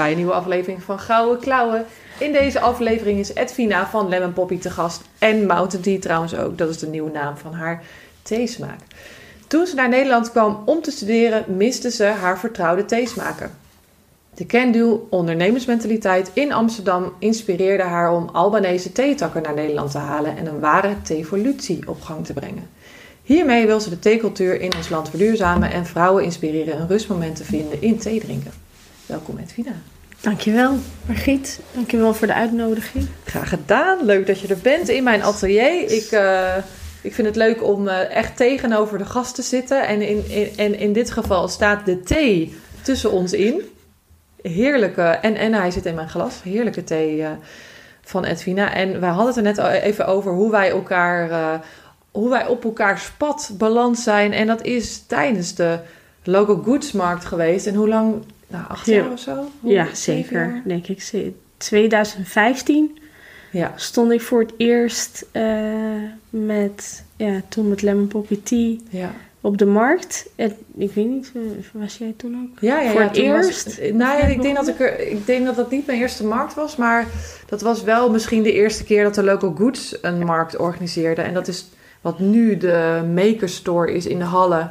Bij een nieuwe aflevering van Gouden Klauwen. In deze aflevering is Edwina van Lemon Poppy te gast. En Mountain Tea trouwens ook. Dat is de nieuwe naam van haar theesmaak. Toen ze naar Nederland kwam om te studeren, miste ze haar vertrouwde theesmaker. De can-do ondernemersmentaliteit in Amsterdam inspireerde haar om Albanese theetakken naar Nederland te halen en een ware theevolutie op gang te brengen. Hiermee wil ze de theecultuur in ons land verduurzamen en vrouwen inspireren een rustmoment te vinden in thee drinken. Welkom Edwina. Dankjewel Margriet, dankjewel voor de uitnodiging. Graag gedaan, leuk dat je er bent in mijn atelier. Ik, uh, ik vind het leuk om uh, echt tegenover de gast te zitten en in, in, en in dit geval staat de thee tussen ons in heerlijke, en, en hij zit in mijn glas, heerlijke thee uh, van Edwina. En wij hadden het er net even over hoe wij elkaar, hoe wij op elkaars pad beland zijn. En dat is tijdens de Local Goods Markt geweest. En hoe lang? Nou, acht ja. jaar of zo? Ja, zeker. Denk ik. 2015 ja. stond ik voor het eerst uh, met, ja, toen met Lemon Poppy Tea. Ja op de markt. En, ik weet niet, was jij toen ook? Ja, ja, voor het eerst. Was, nou ja, ik denk dat ik er, ik denk dat dat niet mijn eerste markt was, maar dat was wel misschien de eerste keer dat de Local Goods een markt organiseerde. En dat is wat nu de Maker Store is in de Halle.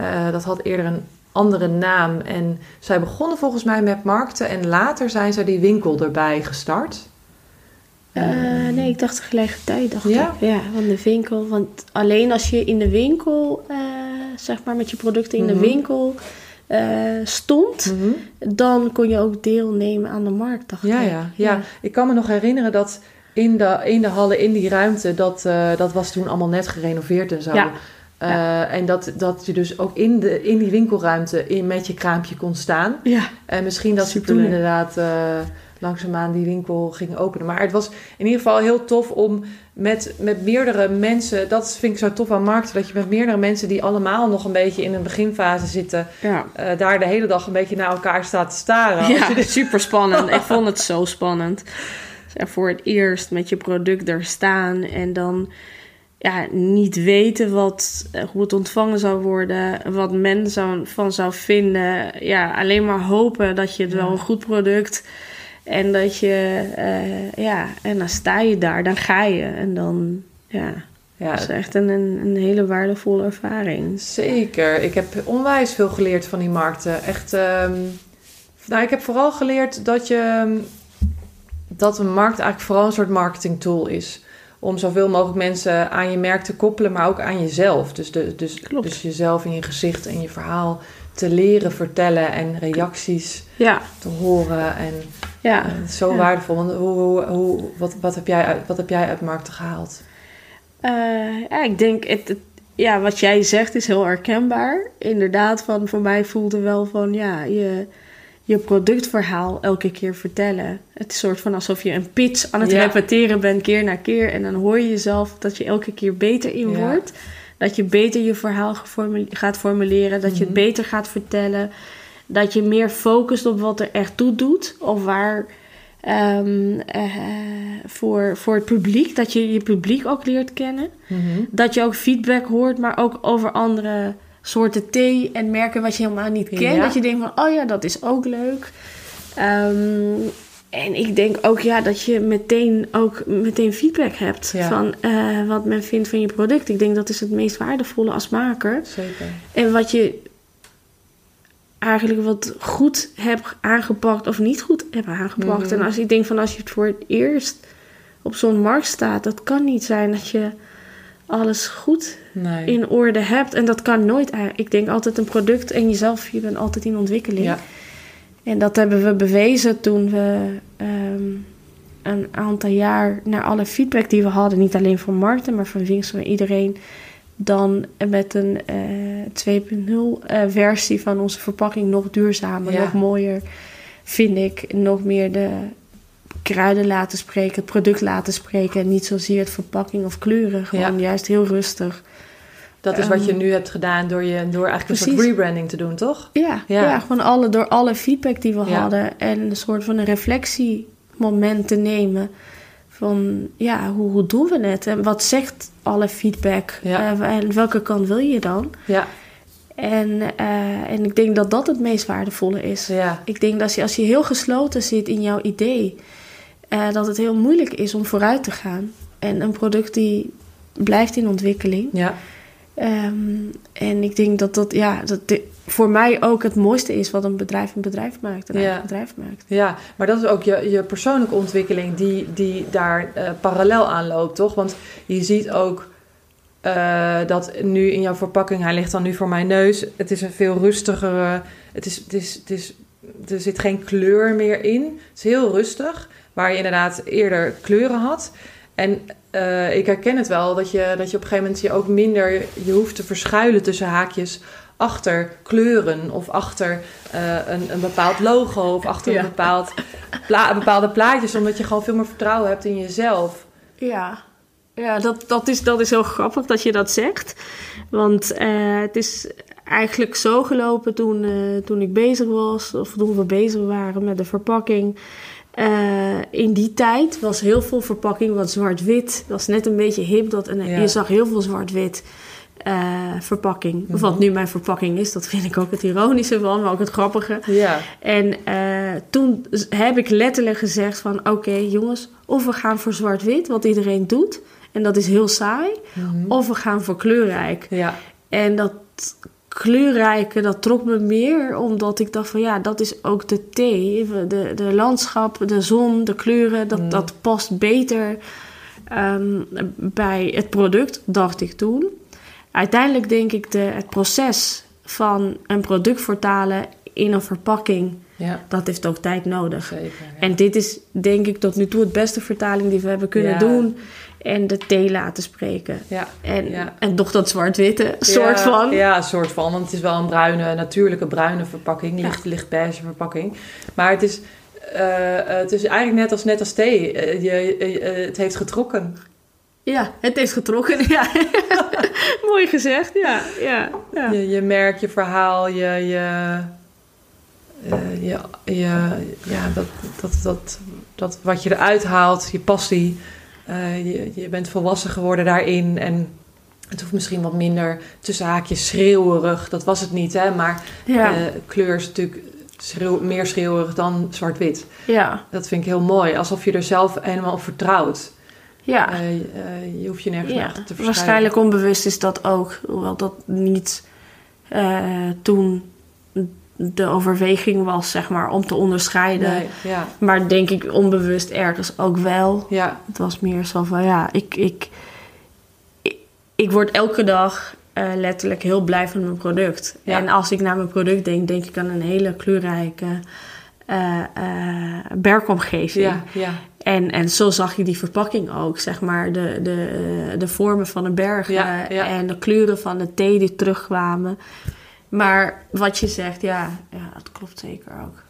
Uh, dat had eerder een andere naam. En zij begonnen volgens mij met markten en later zijn ze die winkel erbij gestart. Uh, nee, ik dacht tegelijkertijd. Dacht ja? Ik. ja, van de winkel. Want alleen als je in de winkel, uh, zeg maar met je producten in mm -hmm. de winkel uh, stond, mm -hmm. dan kon je ook deelnemen aan de markt. Dacht ja, ik. Ja, ja, ja. Ik kan me nog herinneren dat in de, in de hallen, in die ruimte, dat, dat was toen allemaal net gerenoveerd en zo. Ja. Ja. En dat, dat je dus ook in, de, in die winkelruimte in, met je kraampje kon staan. Ja. En misschien dat ze toen inderdaad langzaamaan die winkel ging openen. Maar het was in ieder geval heel tof om met, met meerdere mensen... Dat vind ik zo tof aan markten. Dat je met meerdere mensen die allemaal nog een beetje in een beginfase zitten... Ja. Uh, daar de hele dag een beetje naar elkaar staat te staren. Ja, dit... super spannend. ik vond het zo spannend. Dus voor het eerst met je product er staan en dan... Ja, niet weten wat, hoe het ontvangen zou worden, wat men zou, van zou vinden. Ja, alleen maar hopen dat je het ja. wel een goed product en dat je, uh, ja, en dan sta je daar, dan ga je. En dan, ja, ja. dat is echt een, een hele waardevolle ervaring. Zeker. Ik heb onwijs veel geleerd van die markten. Echt, um, nou, ik heb vooral geleerd dat je, dat een markt eigenlijk vooral een soort marketing tool is. Om zoveel mogelijk mensen aan je merk te koppelen, maar ook aan jezelf. Dus, de, dus, Klopt. dus jezelf in je gezicht en je verhaal te leren vertellen en reacties ja. te horen. En ja. zo ja. waardevol. Want hoe, hoe, hoe, wat, wat, heb jij uit, wat heb jij uit markten gehaald? Uh, ja, ik denk, het, het, ja, wat jij zegt is heel herkenbaar. Inderdaad, van, voor mij voelde wel van, ja, je, je productverhaal elke keer vertellen. Het is soort van alsof je een pitch aan het Ja. repeteren bent, keer na keer. En dan hoor je jezelf dat je elke keer beter in Ja. wordt. Dat je beter je verhaal gaat formuleren. Dat je het Mhm. beter gaat vertellen. Dat je meer focust op wat er echt toe doet. Of waar ehm, eh, voor, voor het publiek. Dat je je publiek ook leert kennen. Mhm. Dat je ook feedback hoort, maar ook over andere soorten thee en merken wat je helemaal niet kent. Ja. Dat je denkt van, oh ja, dat is ook leuk. Ehm, en ik denk ook ja, dat je meteen ook meteen feedback hebt Ja. van eh, wat men vindt van je product. Ik denk dat is het meest waardevolle als maker. Zeker. En wat je eigenlijk wat goed hebt aangepakt of niet goed hebt aangepakt. Mhm. En als ik denk van als je het voor het eerst op zo'n markt staat, dat kan niet zijn dat je alles goed Nee. in orde hebt. En dat kan nooit. eigenlijk. Ik denk altijd een product en jezelf, je bent altijd in ontwikkeling. Ja. En dat hebben we bewezen toen we ehm, een aantal jaar naar alle feedback die we hadden, niet alleen van markten, maar van winkels en iedereen, dan met een eh 2.0 eh, versie van onze verpakking nog duurzamer, Ja. nog mooier vind ik, nog meer de kruiden laten spreken, het product laten spreken. En niet zozeer het verpakking of kleuren. Gewoon juist heel rustig. Dat is wat je ehm, nu hebt gedaan door, je, door eigenlijk een soort rebranding te doen, toch? Ja, ja. gewoon alle, door alle feedback die we hadden. En een soort van een reflectiemoment te nemen. Van ja, hoe, hoe doen we het? En wat zegt alle feedback? Uh, en welke kant wil je dan? Ja. En, uh, en ik denk dat dat het meest waardevolle is. Ja. Ik denk dat als je, als je heel gesloten zit in jouw idee, uh, dat het heel moeilijk is om vooruit te gaan. En een product die blijft in ontwikkeling. Ja. Um, en ik denk dat dat, ja, dat de, voor mij ook het mooiste is wat een bedrijf een bedrijf maakt. Een ja. bedrijf maakt. Ja, maar dat is ook je, je persoonlijke ontwikkeling die, die daar uh, parallel aan loopt, toch? Want je ziet ook uh, dat nu in jouw verpakking, hij ligt dan nu voor mijn neus. Het is een veel rustigere. Het is, het is, het is, er zit geen kleur meer in. Het is heel rustig. Waar je inderdaad eerder kleuren had. En uh, ik herken het wel dat je, dat je op een gegeven moment je ook minder je hoeft te verschuilen tussen haakjes achter kleuren of achter uh, een, een bepaald logo of achter een bepaald pla bepaalde plaatjes, omdat je gewoon veel meer vertrouwen hebt in jezelf. Ja, ja dat, dat, is, dat is heel grappig dat je dat zegt. Want uh, het is eigenlijk zo gelopen toen, uh, toen ik bezig was, of toen we bezig waren met de verpakking. Uh, in die tijd was heel veel verpakking wat zwart-wit. Dat was net een beetje hip. Dat, en Je zag heel veel zwart-wit uh, verpakking. Mm -hmm. Wat nu mijn verpakking is, dat vind ik ook het ironische van, maar ook het grappige. Ja. En uh, toen heb ik letterlijk gezegd van... oké okay, jongens, of we gaan voor zwart-wit, wat iedereen doet... en dat is heel saai... Mm -hmm. of we gaan voor kleurrijk. Ja. En dat kleurrijke, dat trok me meer omdat ik dacht van ja, dat is ook de thee. De, de landschap, de zon, de kleuren, dat, mm. dat past beter um, bij het product, dacht ik toen. Uiteindelijk denk ik de, het proces van een product vertalen in een verpakking, ja. dat heeft ook tijd nodig. Zeker, ja. En dit is denk ik tot nu toe het beste vertaling die we hebben kunnen Ja. doen. En de thee laten spreken. Ja. En, Ja. en toch dat zwart-witte soort ja, van. Ja, soort van. Want het is wel een bruine, natuurlijke bruine verpakking. Licht, licht beige verpakking. Maar het is, eh, het is eigenlijk net als, net als thee. Eh, je, eh, het heeft getrokken. Ja, het heeft getrokken. Ja. Mooi gezegd, ja. ja, ja. Je, je merk, je verhaal, je... je je, je, ja, dat, dat, dat, dat wat je eruit haalt, je passie. Eh, je, je bent volwassen geworden daarin. En het hoeft misschien wat minder tussen haakjes schreeuwerig. Dat was het niet, hè? Maar Ja. kleur is natuurlijk schreeuw, meer schreeuwerig dan zwart-wit. ja, Dat vind ik heel mooi. Alsof je er zelf helemaal op vertrouwt. ja. Eh, eh, je hoeft je nergens meer ja. te verschuilen. Waarschijnlijk onbewust is dat ook. Hoewel dat niet toen de overweging was, zeg maar, om te onderscheiden. Nee, ja, Maar denk ik onbewust ergens ook wel. ja, Het was meer zo van, ja, ik, ik, ik, ik word elke dag eh, letterlijk heel blij van mijn product. Ja. En als ik naar mijn product denk, denk ik aan een hele kleurrijke berkomgeving. ja, ja. En, en zo zag je die verpakking ook, zeg maar, de, de, de vormen van de bergen en de kleuren van de thee die terugkwamen. Maar wat je zegt, ja, ja dat klopt zeker ook.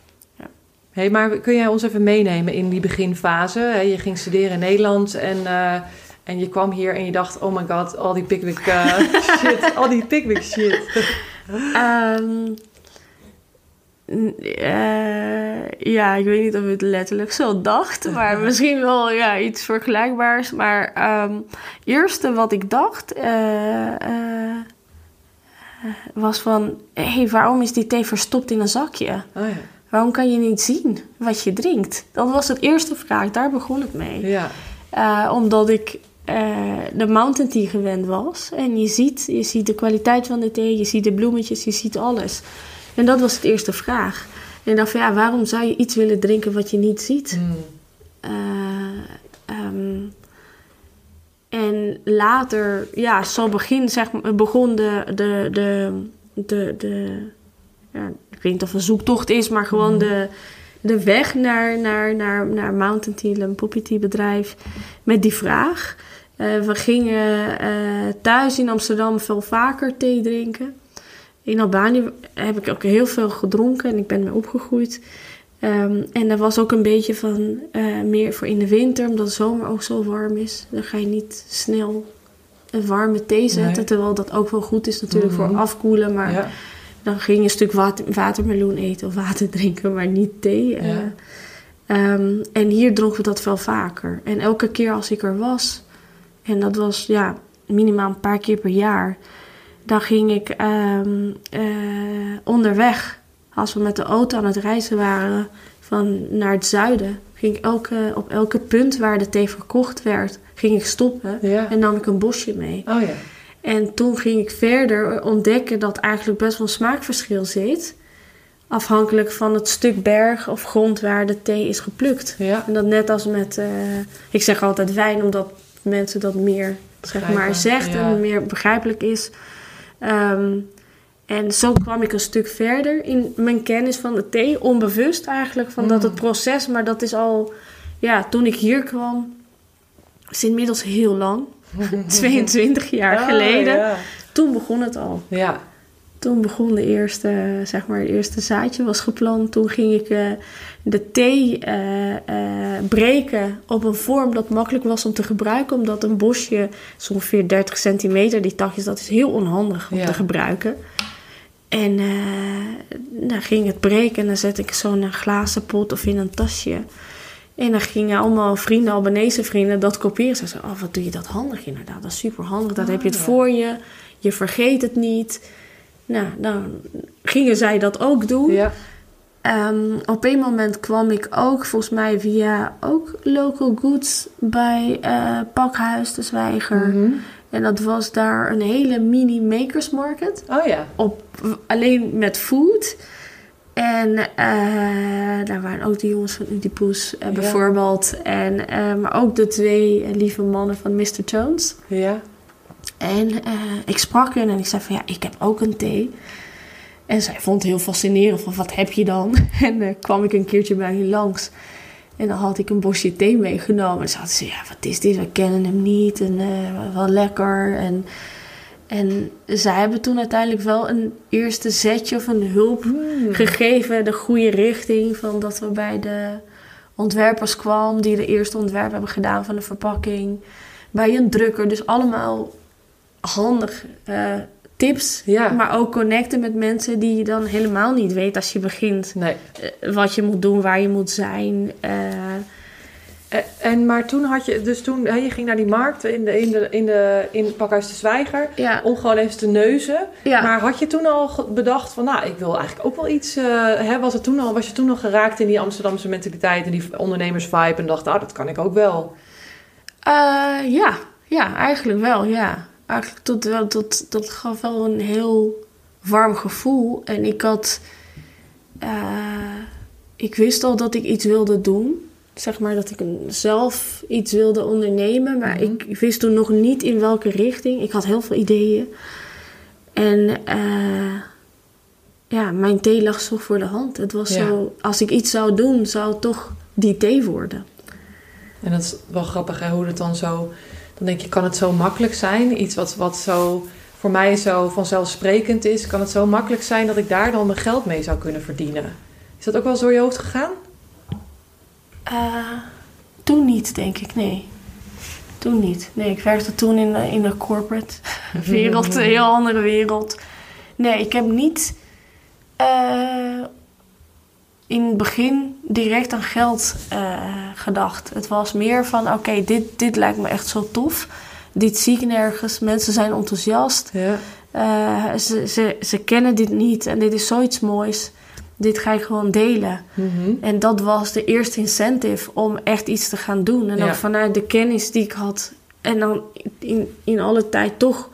Hey, maar kun jij ons even meenemen in die beginfase? Je ging studeren in Nederland en, eh, en je kwam hier en je dacht... oh my god, al die Pickwick eh, shit, al die Pickwick shit. Ehm, eh, ja, ik weet niet of ik het letterlijk zo dacht, maar misschien wel ja, iets vergelijkbaars. Maar ehm eerste wat ik dacht was van, hé, hey, waarom is die thee verstopt in een zakje? Oh ja, Waarom kan je niet zien wat je drinkt? Dat was het eerste vraag, daar begon het mee. ja, Eh, omdat ik eh, de mountain tea gewend was. En je ziet, je ziet de kwaliteit van de thee, je ziet de bloemetjes, je ziet alles. En dat was het eerste vraag. En ik dacht van ja, waarom zou je iets willen drinken wat je niet ziet? Mm, Eh, ehm, en later, ja, zo begin, zeg, maar, begon de, de, de, de, de ja, ik weet niet of het een zoektocht is, maar gewoon de, de weg naar, naar, naar, naar Mountain Tea, een poppy tea bedrijf, met die vraag. Eh, we gingen eh, thuis in Amsterdam veel vaker thee drinken. In Albanië heb ik ook heel veel gedronken en ik ben mee opgegroeid. Ehm, en er was ook een beetje van eh, meer voor in de winter, omdat de zomer ook zo warm is. Dan ga je niet snel een warme thee zetten. Nee. Terwijl dat ook wel goed is natuurlijk Mhm. voor afkoelen. Maar Ja. dan ging je een stuk water, watermeloen eten of water drinken, maar niet thee. eh. Ehm, en hier dronken we dat veel vaker. En elke keer als ik er was, en dat was ja, minimaal een paar keer per jaar, dan ging ik ehm, eh, onderweg, als we met de auto aan het reizen waren van naar het zuiden, ging ik elke, op elke punt waar de thee verkocht werd, ging ik stoppen Ja. en nam ik een bosje mee. Oh ja. En toen ging ik verder ontdekken dat eigenlijk best wel een smaakverschil zit. Afhankelijk van het stuk berg of grond waar de thee is geplukt. Ja. En dat net als met, eh, ik zeg altijd wijn, omdat mensen dat meer zeg maar, zegt en meer begrijpelijk is. Ehm, en zo kwam ik een stuk verder in mijn kennis van de thee, onbewust eigenlijk, van dat Mm. het proces, maar dat is al, ja, toen ik hier kwam, is inmiddels heel lang, 22 jaar Ah, geleden. Ja. Toen begon het al. ja. Toen begon de eerste, zeg maar, het eerste zaadje was geplant. Toen ging ik eh, de thee eh, eh, breken op een vorm dat makkelijk was om te gebruiken. Omdat een bosje is ongeveer 30 centimeter, die takjes, dat is heel onhandig om Ja. te gebruiken. En eh, dan ging het breken en dan zette ik zo in een glazen pot of in een tasje. En dan gingen allemaal vrienden, Albanese vrienden, dat kopiëren. Ze zeiden, oh, wat doe je dat handig inderdaad. Dat is super handig, dat Ah, heb je het ja. voor je. Je vergeet het niet. Nou, dan gingen zij dat ook doen. Ja. Ehm, op een moment kwam ik ook, volgens mij via ook Local Goods bij eh, Pakhuis de Zwijger. Mhm. En dat was daar een hele mini makers market. Oh ja. Op, alleen met food. En eh, daar waren ook de jongens van Oedipus eh, Ja. bijvoorbeeld. En, eh, maar ook de twee eh, lieve mannen van Mr. Jones. Ja. En eh, ik sprak hen en ik zei van ja, ik heb ook een thee. En zij vond het heel fascinerend van wat heb je dan? En eh, kwam ik een keertje bij hen langs. En dan had ik een bosje thee meegenomen. En ze hadden ze, ja, wat is dit? We kennen hem niet. En eh, wel lekker. En, en zij hebben toen uiteindelijk wel een eerste zetje of een hulp Hmm. gegeven. De goede richting. Van dat we bij de ontwerpers kwam. Die de eerste ontwerp hebben gedaan van de verpakking. Bij een drukker. Dus allemaal handig eh, tips. Ja. Maar ook connecten met mensen die je dan helemaal niet weet als je begint. Nee. Eh, wat je moet doen, waar je moet zijn. Eh, En, en maar toen had je, dus toen, hè, je ging naar die markt in, de, in, de, in, de, in het pakhuis de Zwijger. ja, Om gewoon even te neuzen. ja. Maar had je toen al bedacht van, nou, ik wil eigenlijk ook wel iets. eh, hè, was, het toen al, was je toen al geraakt in die Amsterdamse mentaliteit en die ondernemersvibe en dacht, ah, dat kan ik ook wel. Ja, ja, eigenlijk wel, ja. Eigenlijk tot wel, tot, dat gaf wel een heel warm gevoel. En ik had, eh, ik wist al dat ik iets wilde doen. Zeg maar dat ik zelf iets wilde ondernemen. Maar Mhm. ik wist toen nog niet in welke richting. Ik had heel veel ideeën. En eh, ja, mijn thee lag zo voor de hand. Het was Ja. zo, als ik iets zou doen, zou het toch die thee worden. En dat is wel grappig hè, hoe het dan zo... Dan denk je, kan het zo makkelijk zijn? Iets wat, wat zo voor mij zo vanzelfsprekend is. Kan het zo makkelijk zijn dat ik daar dan mijn geld mee zou kunnen verdienen? Is dat ook wel eens door je hoofd gegaan? Eh, toen niet, denk ik, nee. Toen niet. Nee, ik werkte toen in de, in de corporate wereld, een heel andere wereld. Nee, ik heb niet eh, in het begin direct aan geld eh, gedacht. Het was meer van, oké, dit, dit lijkt me echt zo tof. Dit zie ik nergens. Mensen zijn enthousiast. Ja. Eh, ze, ze, ze kennen dit niet en dit is zoiets moois. Dit ga ik gewoon delen. Mhm. En dat was de eerste incentive om echt iets te gaan doen. En Ja. ook vanuit de kennis die ik had. En dan in, in alle tijd toch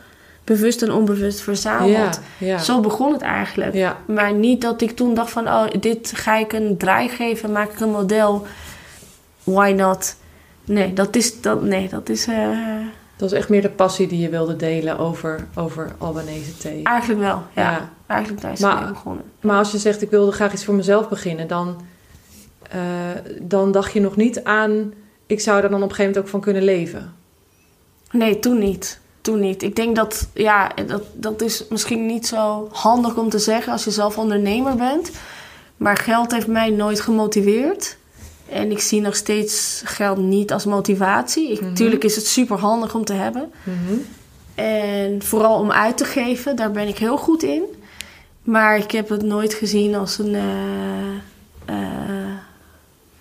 bewust en onbewust verzameld. Ja, ja. Zo begon het eigenlijk. ja. Maar niet dat ik toen dacht van... Oh, dit ga ik een draai geven. Maak ik een model. Why not? Nee, dat is... Dat, nee, dat is eh, Dat is echt meer de passie die je wilde delen over, over Albanese thee. eigenlijk wel. Ja, eigenlijk daar is Maar- het mee begonnen. Maar als je zegt, ik wilde graag iets voor mezelf beginnen, dan, eh, dan dacht je nog niet aan, ik zou er dan op een gegeven moment ook van kunnen leven. Nee, toen niet. Toen niet. Ik denk dat, ja, dat, dat is misschien niet zo handig om te zeggen als je zelf ondernemer bent. Maar geld heeft mij nooit gemotiveerd. En ik zie nog steeds geld niet als motivatie. Ik, Mhm. Tuurlijk is het super handig om te hebben. Mhm. En vooral om uit te geven, daar ben ik heel goed in. Maar ik heb het nooit gezien als een. eh, eh,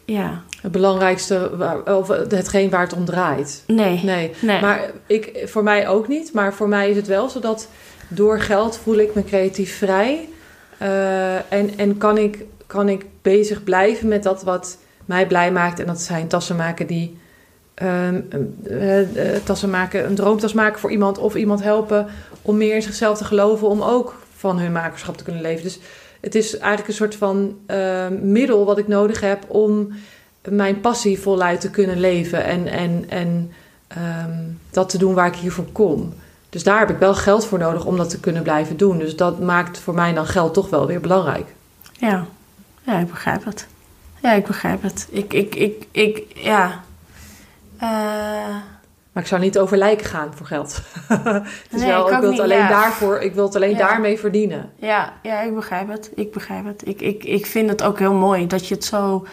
ja, Het belangrijkste, of hetgeen waar het om draait. nee. Nee, Nee. maar ik, voor mij ook niet. Maar voor mij is het wel zo dat door geld voel ik me creatief vrij. Eh, en en kan, ik, kan ik bezig blijven met dat wat mij blij maakt. En dat zijn tassen maken die... ehm, eh, eh, tassen maken, een droomtas maken voor iemand. Of iemand helpen om meer in zichzelf te geloven. Om ook van hun makerschap te kunnen leven. Dus het is eigenlijk een soort van middel wat ik nodig heb om mijn passie voluit te kunnen leven. En, en, en ehm, dat te doen waar ik hiervoor kom. Dus daar heb ik wel geld voor nodig om dat te kunnen blijven doen. Dus dat maakt voor mij dan geld toch wel weer belangrijk. Ja. ja, ik begrijp het. Ja, ik begrijp het. Ik, ik, ik, ik ja. Eh, Maar ik zou niet over lijken gaan voor geld. het is Nee, wel, ik wil het alleen ja. daarvoor, ik wil het alleen Ja. daarmee verdienen. ja, ja, ik begrijp het. Ik begrijp het. Ik, ik, ik vind het ook heel mooi dat je het zo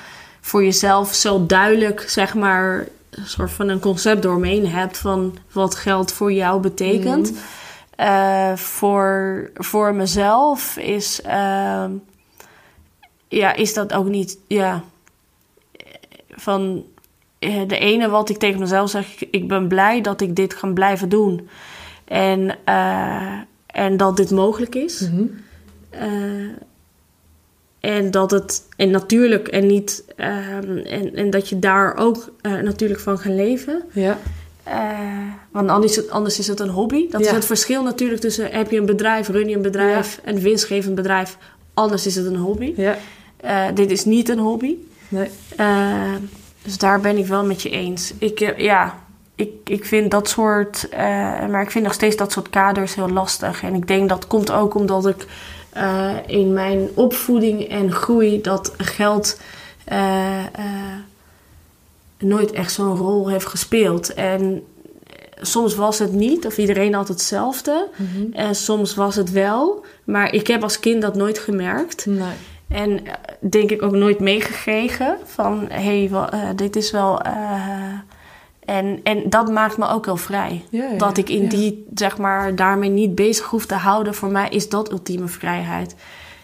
voor jezelf zo duidelijk, zeg maar, een soort van een concept doorheen hebt van wat geld voor jou betekent. Mhm. Eh, voor, voor mezelf is, ehm, ja, is dat ook niet, ja, van eh, de ene wat ik tegen mezelf zeg, ik- ben blij dat ik dit kan blijven doen. En, eh, en dat dit mogelijk is. Mhm. En dat het, en natuurlijk, en niet, ehm, en, en dat je daar ook eh, natuurlijk van gaat leven. Ja, Eh, want anders is, het, anders is het een hobby. Dat is het verschil natuurlijk tussen heb je een bedrijf, run je een bedrijf, een winstgevend bedrijf. Anders is het een hobby. ja, Eh, dit is niet een hobby. nee. Dus daar ben ik wel met je eens. Ik, ja, ik, ik vind dat soort, maar ik vind nog steeds dat soort kaders heel lastig. En ik denk dat komt ook omdat ik eh, in mijn opvoeding en groei dat geld eh, eh, nooit echt zo'n rol heeft gespeeld. En soms was het niet, of iedereen had hetzelfde. Mhm. En soms was het wel. Maar ik heb als kind dat nooit gemerkt. Nee. En denk ik ook nooit meegekregen van hé, hey, dit is wel. En, en dat maakt me ook heel vrij. Ja, ja, dat ik in ja. die, zeg maar, daarmee niet bezig hoef te houden. Voor mij is dat ultieme vrijheid.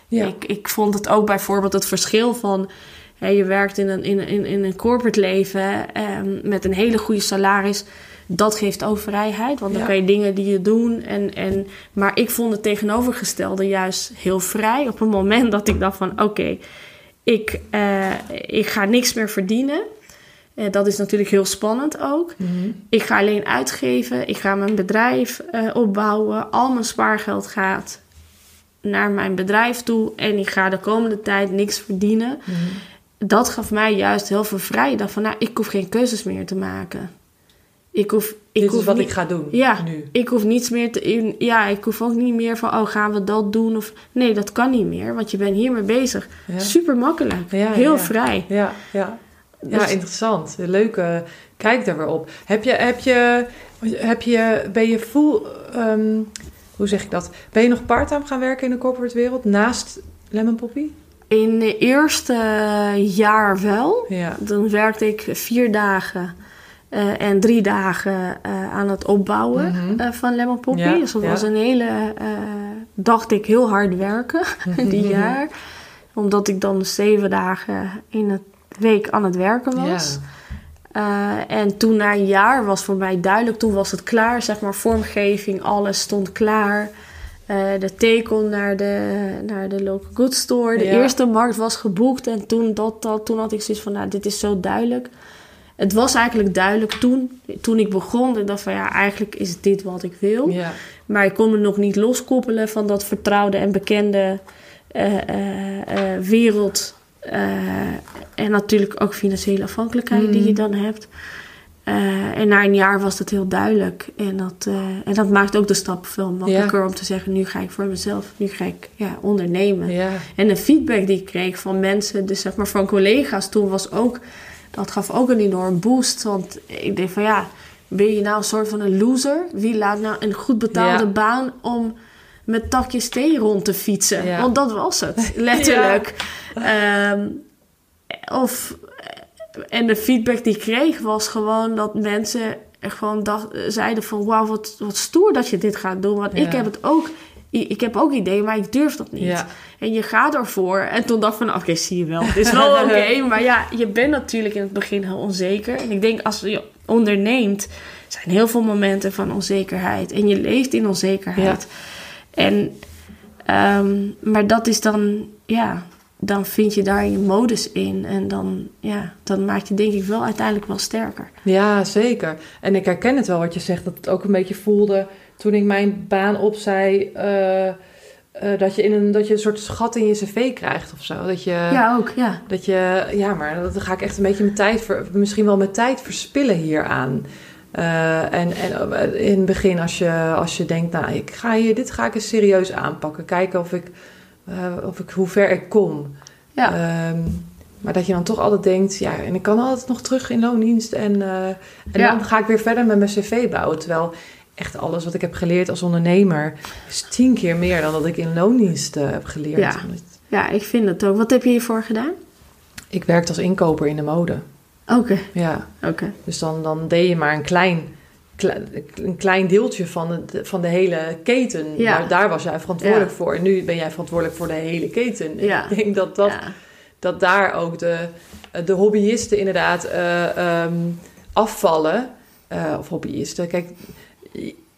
Ja. Ik, ik vond het ook bijvoorbeeld het verschil van. hè, je werkt in een, in, in, in een corporate leven ehm, met een hele goede salaris. Dat geeft ook vrijheid, want dan kan je dingen die je doen. En, en, maar ik vond het tegenovergestelde juist heel vrij. Op het moment dat ik dacht van oké, ik, eh, ik ga niks meer verdienen. Eh, dat is natuurlijk heel spannend ook. Mhm. Ik ga alleen uitgeven. Ik ga mijn bedrijf eh, opbouwen. Al mijn spaargeld gaat naar mijn bedrijf toe. En ik ga de komende tijd niks verdienen. Mhm. Dat gaf mij juist heel veel vrijheid. Van nou, ik hoef geen keuzes meer te maken. Ik hoef, ik Dit hoef is wat niet, ik ga doen Ja. nu. ik hoef niets meer te. Ja, ik hoef ook niet meer van. Oh, gaan we dat doen? Of nee, dat kan niet meer. Want je bent hiermee bezig. Ja. Super makkelijk. Ja, heel ja. vrij. Ja, ja. Ja, Dus- interessant. Leuke kijk daar weer op. Heb je, heb je, heb je, ben je full, ehm, hoe zeg ik dat? Ben je nog parttime gaan werken in de corporate wereld naast Lemon Poppy? In de eerste jaar wel. Ja. Dan werkte ik vier dagen eh, en drie dagen eh, aan het opbouwen Mhm. eh, van Lemon Poppy. Ja, dus dat ja. was een hele, dacht ik, heel hard werken die Mhm. jaar. Omdat ik dan zeven dagen in het week aan het werken was. Eh, en toen na een jaar was voor mij duidelijk, toen was het klaar, zeg maar, vormgeving, alles stond klaar. Eh, de teken naar de, naar de local goods store. De Ja. eerste markt was geboekt. En toen, dat, dat, toen had ik zoiets van, nou, dit is zo duidelijk. Het was eigenlijk duidelijk toen, toen ik begon. Ik dacht van, ja, eigenlijk is dit wat ik wil. Ja. Maar ik kon me nog niet loskoppelen van dat vertrouwde en bekende eh, wereld. Eh, en natuurlijk ook financiële afhankelijkheid die je dan hebt. Eh, en na een jaar was dat heel duidelijk. En dat, eh, en dat maakt ook de stap veel makkelijker om te zeggen: nu ga ik voor mezelf, nu ga ik ja, ondernemen. Ja. En de feedback die ik kreeg van mensen, dus zeg maar van collega's toen was ook, dat gaf ook een enorm boost. Want ik denk van ja, ben je nou een soort van een loser? Wie laat nou een goed betaalde baan om met takjes thee rond te fietsen? Ja. Want dat was het, letterlijk. Ehm, of, en de feedback die ik kreeg was gewoon dat mensen gewoon dacht, zeiden van... Wauw, wat, wat stoer dat je dit gaat doen. Want Ja. ik heb het ook... Ik heb ook ideeën, maar ik durf dat niet. En je gaat ervoor. En toen dacht ik van, oké, zie je wel. Het is wel oké. maar ja, je bent natuurlijk in het begin heel onzeker. En ik denk, als je onderneemt... zijn heel veel momenten van onzekerheid. En je leeft in onzekerheid. En, ehm, maar dat is dan, ja... Dan vind je daar je modus in. En dan, ja, dan maak je denk ik wel uiteindelijk wel sterker. Ja, zeker. En ik herken het wel wat je zegt, dat het ook een beetje voelde toen ik mijn baan opzei. eh, eh, dat, je in een, dat je een soort schat in je cv krijgt of zo. Dat je, ja, ook, ja. dat je, ja, maar dan ga ik echt een beetje mijn tijd, ver- misschien wel mijn tijd verspillen hieraan. Eh en, en eh, in het begin, als je, als je denkt, nou, ik ga hier, dit ga ik eens serieus aanpakken. Kijken of ik, eh, of ik, hoe ver ik kom. Ja. Ehm, maar dat je dan toch altijd denkt, ja, en ik kan altijd nog terug in loondienst. En, en Ja. dan ga ik weer verder met mijn cv bouwen. Terwijl echt alles wat ik heb geleerd als ondernemer is tien keer meer dan dat ik in loondienst heb geleerd. Ja. ja, ik vind het ook. Wat heb je hiervoor gedaan? Ik werkte als inkoper in de mode. Oké, Ja, oké. dus dan, dan deed je maar een klein, kle- een klein deeltje van de, van de hele keten. Ja. Maar daar was jij verantwoordelijk Ja. voor. En nu ben jij verantwoordelijk voor de hele keten. En Ja. Ik denk dat dat dat daar ook de, de hobbyisten inderdaad eh, ehm, afvallen. Eh, of hobbyisten. Kijk,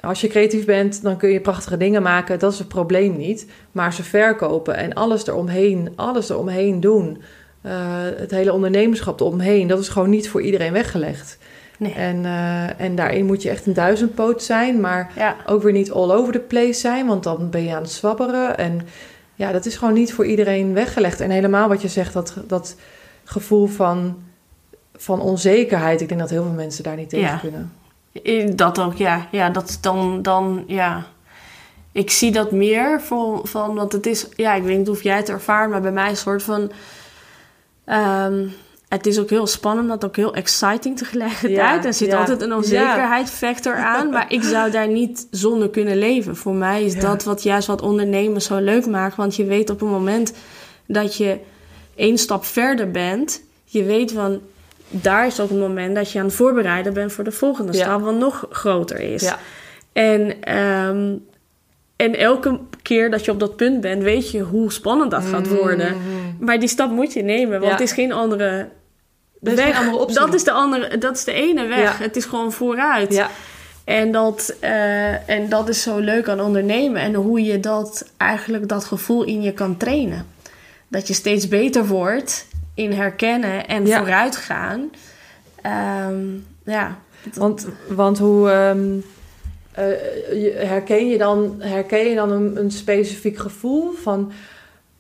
als je creatief bent, dan kun je prachtige dingen maken. Dat is het probleem niet. Maar ze verkopen en alles eromheen, alles eromheen doen. Eh, het hele ondernemerschap eromheen, dat is gewoon niet voor iedereen weggelegd. Nee. En, eh, en daarin moet je echt een duizendpoot zijn, maar Ja. ook weer niet all over the place zijn, want dan ben je aan het zwabberen. En ja, dat is gewoon niet voor iedereen weggelegd. En helemaal wat je zegt, dat, dat gevoel van, van onzekerheid. Ik denk dat heel veel mensen daar niet tegen Ja. kunnen. Dat ook, ja. Ja, dat dan, dan, ja. Ik zie dat meer van, van, want het is, ja, ik weet niet of jij het ervaart, maar bij mij is een soort van, ehm, het is ook heel spannend, maar ook heel exciting tegelijkertijd. Ja, er zit ja. altijd een onzekerheidsfactor aan, maar ik zou daar niet zonder kunnen leven. Voor mij is dat wat juist wat ondernemen zo leuk maakt, want je weet op het moment dat je één stap verder bent, je weet van, daar is ook het moment dat je aan het voorbereiden bent voor de volgende stap, wat nog groter is. Ja, En, ehm, en elke keer dat je op dat punt bent, weet je hoe spannend dat gaat worden. Maar die stap moet je nemen, want Ja. het is geen andere Er is geen andere. Dat is de andere, dat is de ene weg. Ja. Het is gewoon vooruit. ja, En, dat, eh, en dat is zo leuk aan ondernemen. En hoe je dat eigenlijk dat gevoel in je kan trainen. Dat je steeds beter wordt in herkennen en vooruitgaan. Ehm, ja. want, want hoe ehm, eh, herken je dan, herken je dan een, een specifiek gevoel van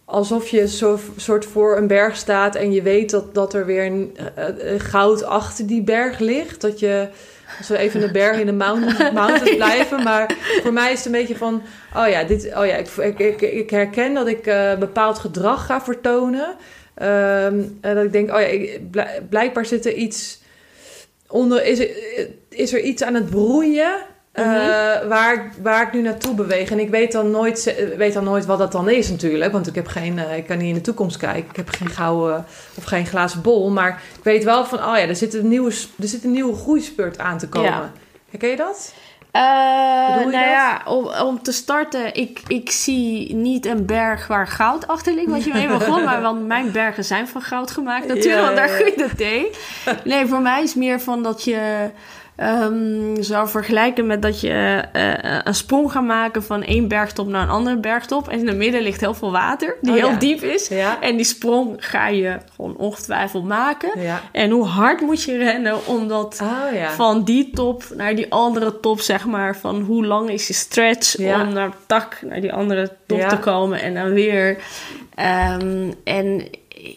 alsof je zo soort voor een berg staat en je weet dat, dat er weer een, eh, eh, goud achter die berg ligt. Dat je, als we even de berg in de mountains, mountains blijven, maar voor mij is het een beetje van, oh ja, dit, oh ja ik, ik, ik, ik herken dat ik bepaald gedrag ga vertonen. Ehm, en dat ik denk, oh ja, ik, blijkbaar zit er iets onder, is er, is er iets aan het broeien eh, Mhm. waar, ik- waar ik nu naartoe beweeg. En ik weet dan nooit, weet dan nooit wat dat dan is natuurlijk. Want ik, heb geen, eh, ik kan niet in de toekomst kijken. Ik heb geen gouden of geen glazen bol. Maar ik weet wel van, oh ja, er zit een nieuwe, er zit een nieuwe groeispurt aan te komen. Ja. Herken je dat? Je nou dat? ja, om, om te starten, ik, ik zie niet een berg waar goud achter ligt, wat je mee begon. maar want mijn bergen zijn van goud gemaakt natuurlijk, want daar groeit het thee. Nee, voor mij is meer van dat je ehm, zou vergelijken met dat je eh, een sprong gaat maken van één bergtop naar een andere bergtop. En in het midden ligt heel veel water, die Oh, heel ja. diep is. Ja. En die sprong ga je gewoon ongetwijfeld maken. Ja. En hoe hard moet je rennen om dat Oh van die top naar die andere top, zeg maar. Van hoe lang is je stretch om naar tak naar die andere top te komen en dan weer. Ehm, en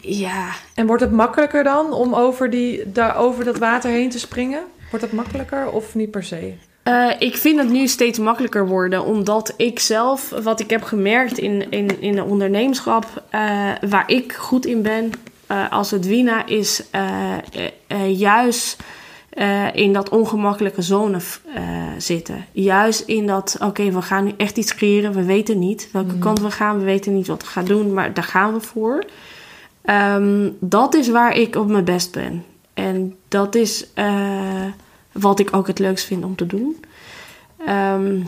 ja, En wordt het makkelijker dan om over, die, daar, over dat water heen te springen? Wordt het makkelijker of niet per se? eh, ik vind het nu steeds makkelijker worden, omdat ik zelf, wat ik heb gemerkt in, in, in de ondernemerschap, eh, waar ik goed in ben eh, als het Wina, is juist in dat ongemakkelijke zone zitten. Juist in dat, oké, we gaan nu echt iets creëren, we weten niet welke kant we gaan, we weten niet wat we gaan doen, maar daar gaan we voor. Ehm, dat is waar ik op mijn best ben. En dat is wat ik ook het leukst vind om te doen. Ehm,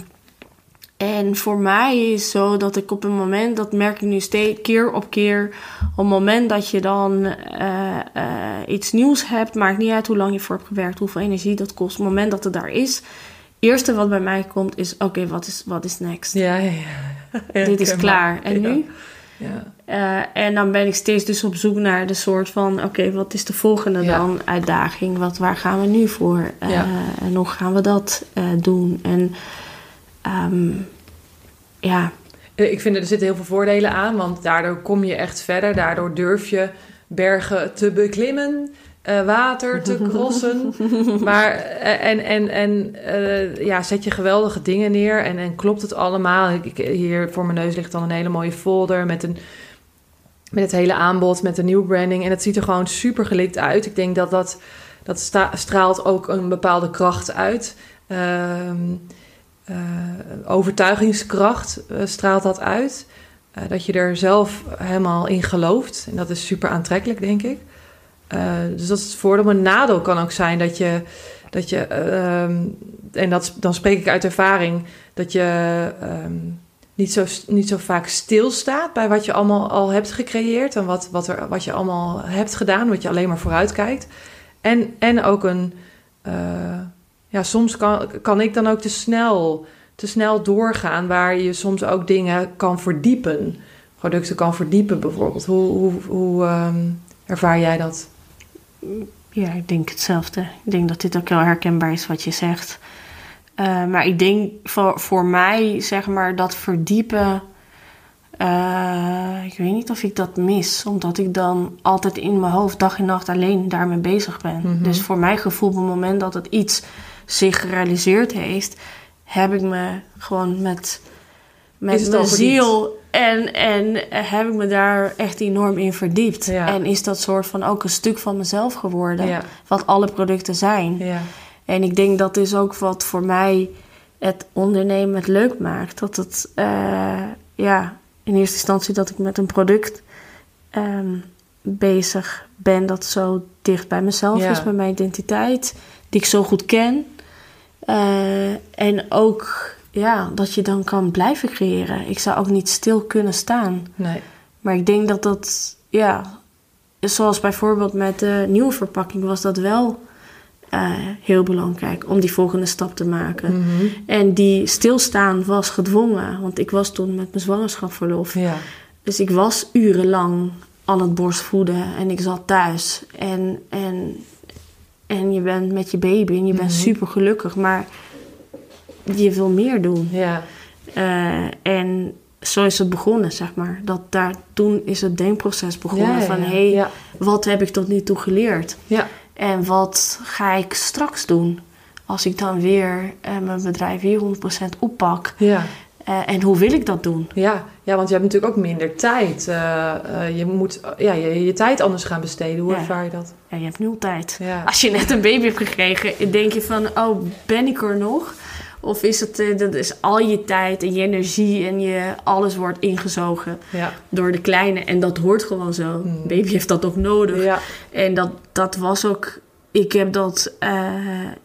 en voor mij is zo dat ik op een moment, dat merk ik nu steeds keer op keer, op het moment dat je dan eh, eh, iets nieuws hebt, maakt niet uit hoe lang je voor hebt gewerkt, hoeveel energie dat kost. Op het moment dat het daar is, eerste wat bij mij komt is: oké, wat, is, wat is next? Ja, ja, ja. Dit is klaar. En nu? Ja. Eh, en dan ben ik steeds dus op zoek naar de soort van: oké, wat is de volgende Ja. dan? Uitdaging. Wat, waar gaan we nu voor? Ja. En hoe gaan we dat eh, doen? En ehm, ja, Ik vind er zitten heel veel voordelen aan, want daardoor kom je echt verder. Daardoor durf je bergen te beklimmen, eh, water te crossen. maar eh, en, en, en eh, ja, zet je geweldige dingen neer en, en klopt het allemaal. Ik, hier voor mijn neus ligt dan een hele mooie folder met een met het hele aanbod, met de nieuwe branding. En het ziet er gewoon super gelikt uit. Ik denk dat dat, dat sta- straalt ook een bepaalde kracht uit. Ehm, eh, overtuigingskracht straalt dat uit. Dat je er zelf helemaal in gelooft. En dat is super aantrekkelijk, denk ik. Eh, dus dat is het voordeel. Maar een nadeel kan ook zijn dat je... Dat je ehm, en dat, dan spreek ik uit ervaring... dat je ehm, niet, zo, niet zo vaak stilstaat... bij wat je allemaal al hebt gecreëerd... en wat, wat, er, wat je allemaal hebt gedaan... wat je alleen maar vooruit kijkt. En, en ook een... eh, ja, soms kan, kan ik dan ook te snel, te snel doorgaan... waar je soms ook dingen kan verdiepen. Producten kan verdiepen bijvoorbeeld. Hoe, hoe, hoe ehm, ervaar jij dat? Ja, ik denk hetzelfde. Ik denk dat dit ook heel herkenbaar is wat je zegt. Eh, maar ik denk voor, voor mij, zeg maar, dat verdiepen. eh, ik weet niet of ik dat mis, omdat ik dan altijd in mijn hoofd dag en nacht alleen daarmee bezig ben. Mhm. Dus voor mijn gevoel, op het moment dat het iets zich gerealiseerd heeft, heb ik me gewoon met, met mijn ziel en, en heb ik me daar echt enorm in verdiept. Ja. En is dat soort van ook een stuk van mezelf geworden, Ja, wat alle producten zijn. ja, En ik denk dat is ook wat voor mij het ondernemen het leuk maakt. Dat het, eh, ja, in eerste instantie dat ik met een product ehm, bezig ben dat zo dicht bij mezelf is, bij mijn identiteit, die ik zo goed ken. Eh, en ook, ja, dat je dan kan blijven creëren. Ik zou ook niet stil kunnen staan. nee. Maar ik denk dat dat, ja, zoals bijvoorbeeld met de nieuwe verpakking was dat wel eh, heel belangrijk om die volgende stap te maken. Mhm. En die stilstaan was gedwongen, want ik was toen met mijn zwangerschapsverlof. Ja, Dus ik was urenlang aan het borstvoeden en ik zat thuis. En, en, en je bent met je baby en je bent Mhm. super gelukkig, maar je wil meer doen. ja, Eh, en zo is het begonnen, zeg maar. Dat daar, toen is het denkproces begonnen Ja, ja, van... hé, hey, wat heb ik tot nu toe geleerd? ja, En wat ga ik straks doen? Als ik dan weer eh, mijn bedrijf weer 100% oppak. ja. Eh, en hoe wil ik dat doen? Ja, ja, want je hebt natuurlijk ook minder tijd. Je moet ja, je, je tijd anders gaan besteden. Hoe Ja. ervaar je dat? Ja, je hebt nul tijd. Ja, Als je net een baby hebt gekregen, denk je van... oh, ben ik er nog? Of is het eh, dat is al je tijd en je energie en je, alles wordt ingezogen ja, door de kleine. En dat hoort gewoon zo. Mm. Baby heeft dat ook nodig. ja, En dat, dat was ook. Ik heb dat eh,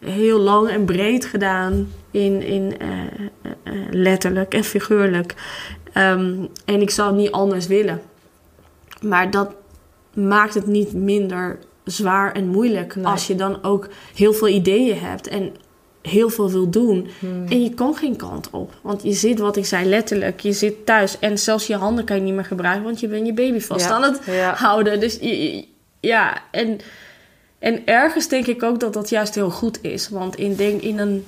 heel lang en breed gedaan. In, in eh, letterlijk en figuurlijk. Ehm, en ik zou het niet anders willen. Maar dat maakt het niet minder zwaar en moeilijk. Nee. Als je dan ook heel veel ideeën hebt en heel veel wil doen. Hmm. En je kan geen kant op. Want je zit, wat ik zei, letterlijk. Je zit thuis. En zelfs je handen kan je niet meer gebruiken. Want je bent je baby vast Ja, aan het ja. houden. Dus je- ja, en, en ergens denk ik ook dat dat juist heel goed is. Want in, denk, in een,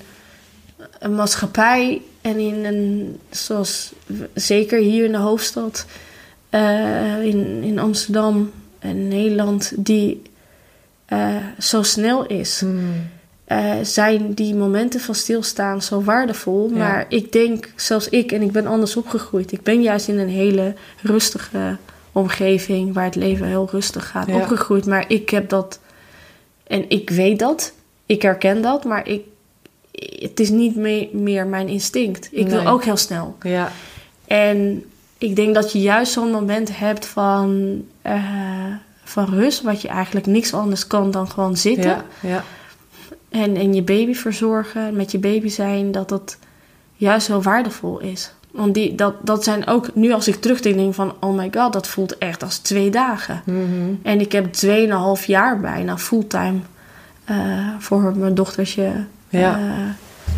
een maatschappij en in een, zoals zeker hier in de hoofdstad, eh, in, in Amsterdam en Nederland, die eh, zo snel is, Hmm. Eh, zijn die momenten van stilstaan zo waardevol. Ja. Maar ik denk, zelfs ik, en ik ben anders opgegroeid, ik ben juist in een hele rustige omgeving waar het leven heel rustig gaat Ja. opgegroeid. Maar ik heb dat, en ik weet dat, ik herken dat, maar ik, het is niet me- meer mijn instinct. Ik wil ook heel snel. ja, En ik denk dat je juist zo'n moment hebt van eh, van rust, wat je eigenlijk niks anders kan dan gewoon zitten. Ja, ja. En, en je baby verzorgen, met je baby zijn, dat dat juist heel waardevol is. Want die, dat, dat zijn ook, nu als ik terugdenk, denk van, oh my god, dat voelt echt als twee dagen. Mhm. En ik heb tweeënhalf jaar bijna fulltime eh, voor mijn dochtertje Ja. eh,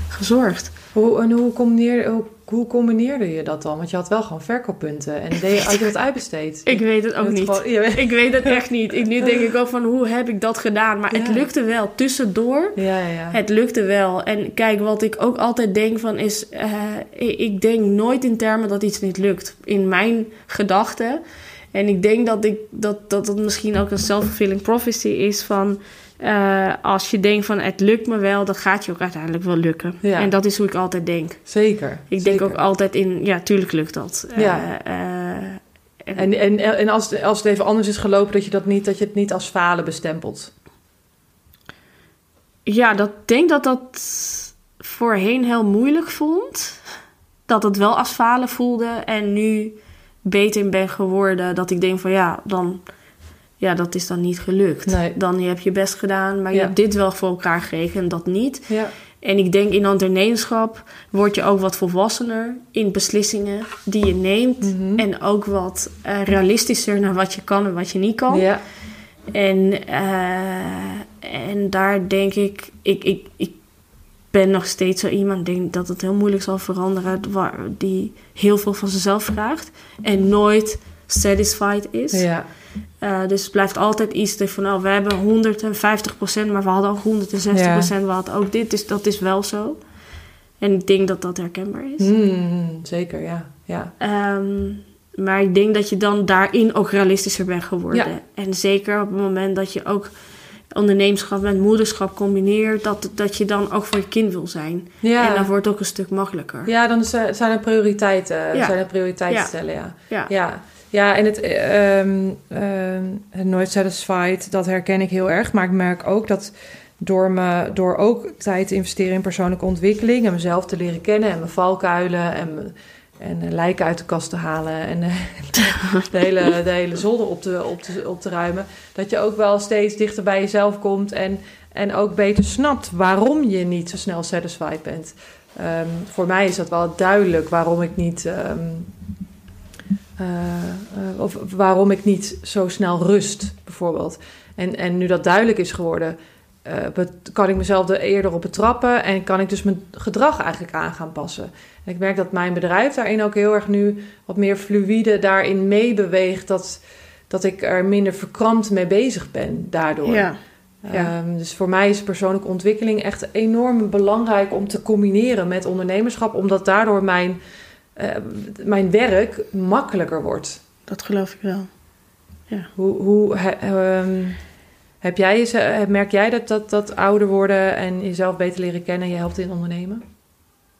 gezorgd. Hoe, en hoe, combineer, hoe, hoe combineerde je dat dan? Want je had wel gewoon verkooppunten. En deed, had je dat uitbesteed? Ik weet het ook Je niet. gewoon- je Ik weet het echt niet. Ik, nu denk ik ook van, hoe heb ik dat gedaan? Maar het lukte wel. Tussendoor Ja, ja. Het lukte wel. En kijk, wat ik ook altijd denk van is... eh, ik denk nooit in termen dat iets niet lukt. In mijn gedachten. En ik denk dat ik, dat, dat het misschien ook een self-fulfilling prophecy is van... eh, als je denkt van het lukt me wel, dan gaat je ook uiteindelijk wel lukken. Ja. En dat is hoe ik altijd denk. Zeker. Ik zeker. denk ook altijd in, ja, tuurlijk lukt dat. Eh, Ja. eh, en- En, en, en als, het, als het even anders is gelopen, dat je, dat, niet, dat je het niet als falen bestempelt. Ja, dat denk dat dat voorheen heel moeilijk vond. Dat het wel als falen voelde. En nu beter in ben geworden. Dat ik denk van ja, dan... Ja, dat is dan niet gelukt. Nee. Dan je hebt je best gedaan, maar je Ja. hebt dit wel voor elkaar gekregen en dat niet. Ja. En ik denk in ondernemerschap word je ook wat volwassener in beslissingen die je neemt. Mhm. En ook wat eh, realistischer naar wat je kan en wat je niet kan. Ja. En, eh, en daar denk ik, ik, ik, ik ben nog steeds zo iemand, denk dat het heel moeilijk zal veranderen, waar, die heel veel van zichzelf vraagt en nooit satisfied is. Ja. Eh, dus het blijft altijd iets van, oh, we hebben 150%, maar we hadden ook 160%, we hadden ook dit, dus dat is wel zo. En ik denk dat dat herkenbaar is. Hmm, zeker, ja. ja. Ehm, maar ik denk dat je dan daarin ook realistischer bent geworden. Ja. En zeker op het moment dat je ook ondernemerschap met moederschap combineert, dat, dat je dan ook voor je kind wil zijn. Ja. En dat wordt ook een stuk makkelijker. Ja, dan zijn er prioriteiten. Ja. Zijn er prioriteiten stellen, ja. Ja. Ja, en het, ehm, ehm, het nooit satisfied, dat herken ik heel erg. Maar ik merk ook dat door, me, door ook tijd te investeren in persoonlijke ontwikkeling... en mezelf te leren kennen en mijn valkuilen en, en eh, lijken uit de kast te halen... en eh, de, hele, de hele zolder op te, op, te, op te ruimen... dat je ook wel steeds dichter bij jezelf komt... en, en ook beter snapt waarom je niet zo snel satisfied bent... Ehm, voor mij is dat wel duidelijk waarom ik niet... eh, eh, of waarom ik niet zo snel rust, bijvoorbeeld. En, en nu dat duidelijk is geworden, eh, kan ik mezelf er eerder op betrappen en kan ik dus mijn gedrag eigenlijk aan gaan passen. En ik merk dat mijn bedrijf daarin ook heel erg nu wat meer fluïde daarin meebeweegt, dat, dat ik er minder verkrampt mee bezig ben daardoor. Ja. Ja. Ehm, dus voor mij is persoonlijke ontwikkeling echt enorm belangrijk om te combineren met ondernemerschap, omdat daardoor mijn, eh, mijn werk makkelijker wordt. Dat geloof ik wel. Hoe, hoe he- ehm, heb jij, jeze- merk jij dat, dat, dat ouder worden en jezelf beter leren kennen je helpt in ondernemen?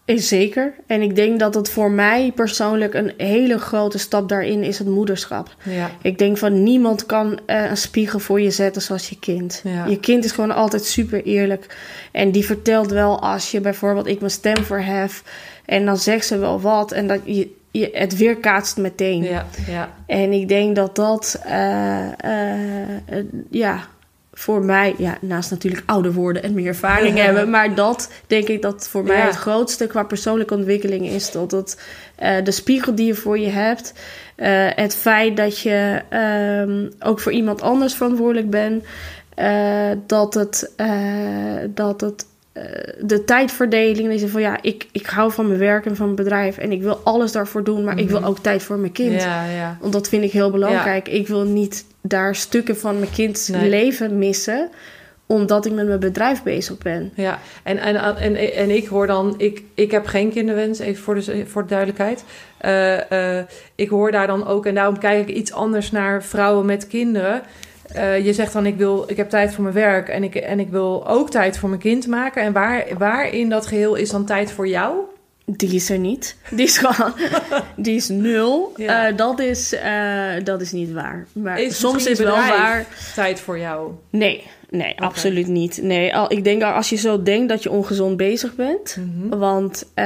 Eh, Zeker. En ik denk dat het voor mij persoonlijk een hele grote stap daarin is het moederschap. Ja, Ik denk van niemand kan eh, een spiegel voor je zetten zoals je kind. Ja. Je kind is gewoon altijd super eerlijk. En die vertelt wel als je bijvoorbeeld ik mijn stem verhef. En dan zegt ze wel wat. En dat je, je het weerkaatst meteen. ja, ja. En ik denk dat dat, eh, eh, eh, ja, voor mij, ja, naast natuurlijk ouder worden en meer ervaring hebben, maar dat denk ik dat voor mij Ja. het grootste qua persoonlijke ontwikkeling is. Dat het eh, de spiegel die je voor je hebt, het feit dat je ehm, ook voor iemand anders verantwoordelijk bent, dat het, dat het de tijdverdeling is van ja, ik, ik hou van mijn werk en van mijn bedrijf en ik wil alles daarvoor doen, maar ik wil Mhm. ook tijd voor mijn kind. Ja, ja. Want dat vind ik heel belangrijk. Ik wil niet daar stukken van mijn kinds Nee. leven missen, omdat ik met mijn bedrijf bezig ben. Ja, en, en, en, en ik hoor dan, ik, ik heb geen kinderwens, even voor de, voor de duidelijkheid. Eh, eh, ik hoor daar dan ook, en daarom kijk ik iets anders naar vrouwen met kinderen. Eh, je zegt dan, ik, wil, ik heb tijd voor mijn werk en ik, en ik wil ook tijd voor mijn kind maken. En waar, waar in dat geheel is dan tijd voor jou? Die is er niet. Die is gewoon, die is nul. Ja. Eh, dat, is, eh, dat is niet waar. Maar Is soms is wel waar. Tijd voor jou. Nee, nee, absoluut niet. Nee, al, ik denk dat als je zo denkt dat je ongezond bezig bent. Mhm. Want eh,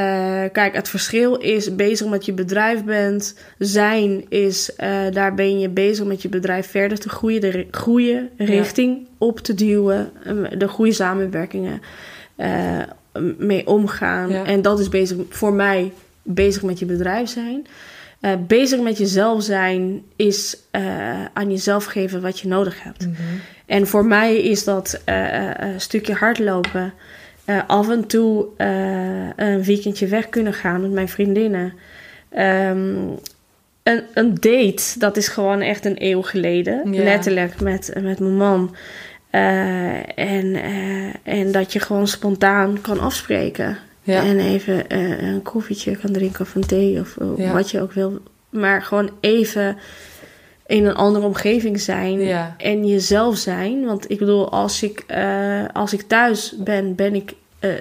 kijk, het verschil is bezig met je bedrijf bent. Zijn is, eh, daar ben je bezig met je bedrijf verder te groeien. De groeien, richting op te duwen. eh, De goede samenwerkingen eh, mee omgaan. Ja. En dat is bezig voor mij bezig met je bedrijf zijn. Eh, bezig met jezelf zijn is eh, aan jezelf geven wat je nodig hebt. Mhm. En voor mij is dat eh, een stukje hardlopen. Af en toe een weekendje weg kunnen gaan met mijn vriendinnen. Ehm, een, een date, dat is gewoon echt een eeuw geleden. Letterlijk met, met mijn man. En, en dat je gewoon spontaan kan afspreken. Ja. En even eh, een koffietje kan drinken of een thee of eh, Ja. wat je ook wil. Maar gewoon even in een andere omgeving zijn Ja. en jezelf zijn. Want ik bedoel, als ik, eh, als ik thuis ben, ben ik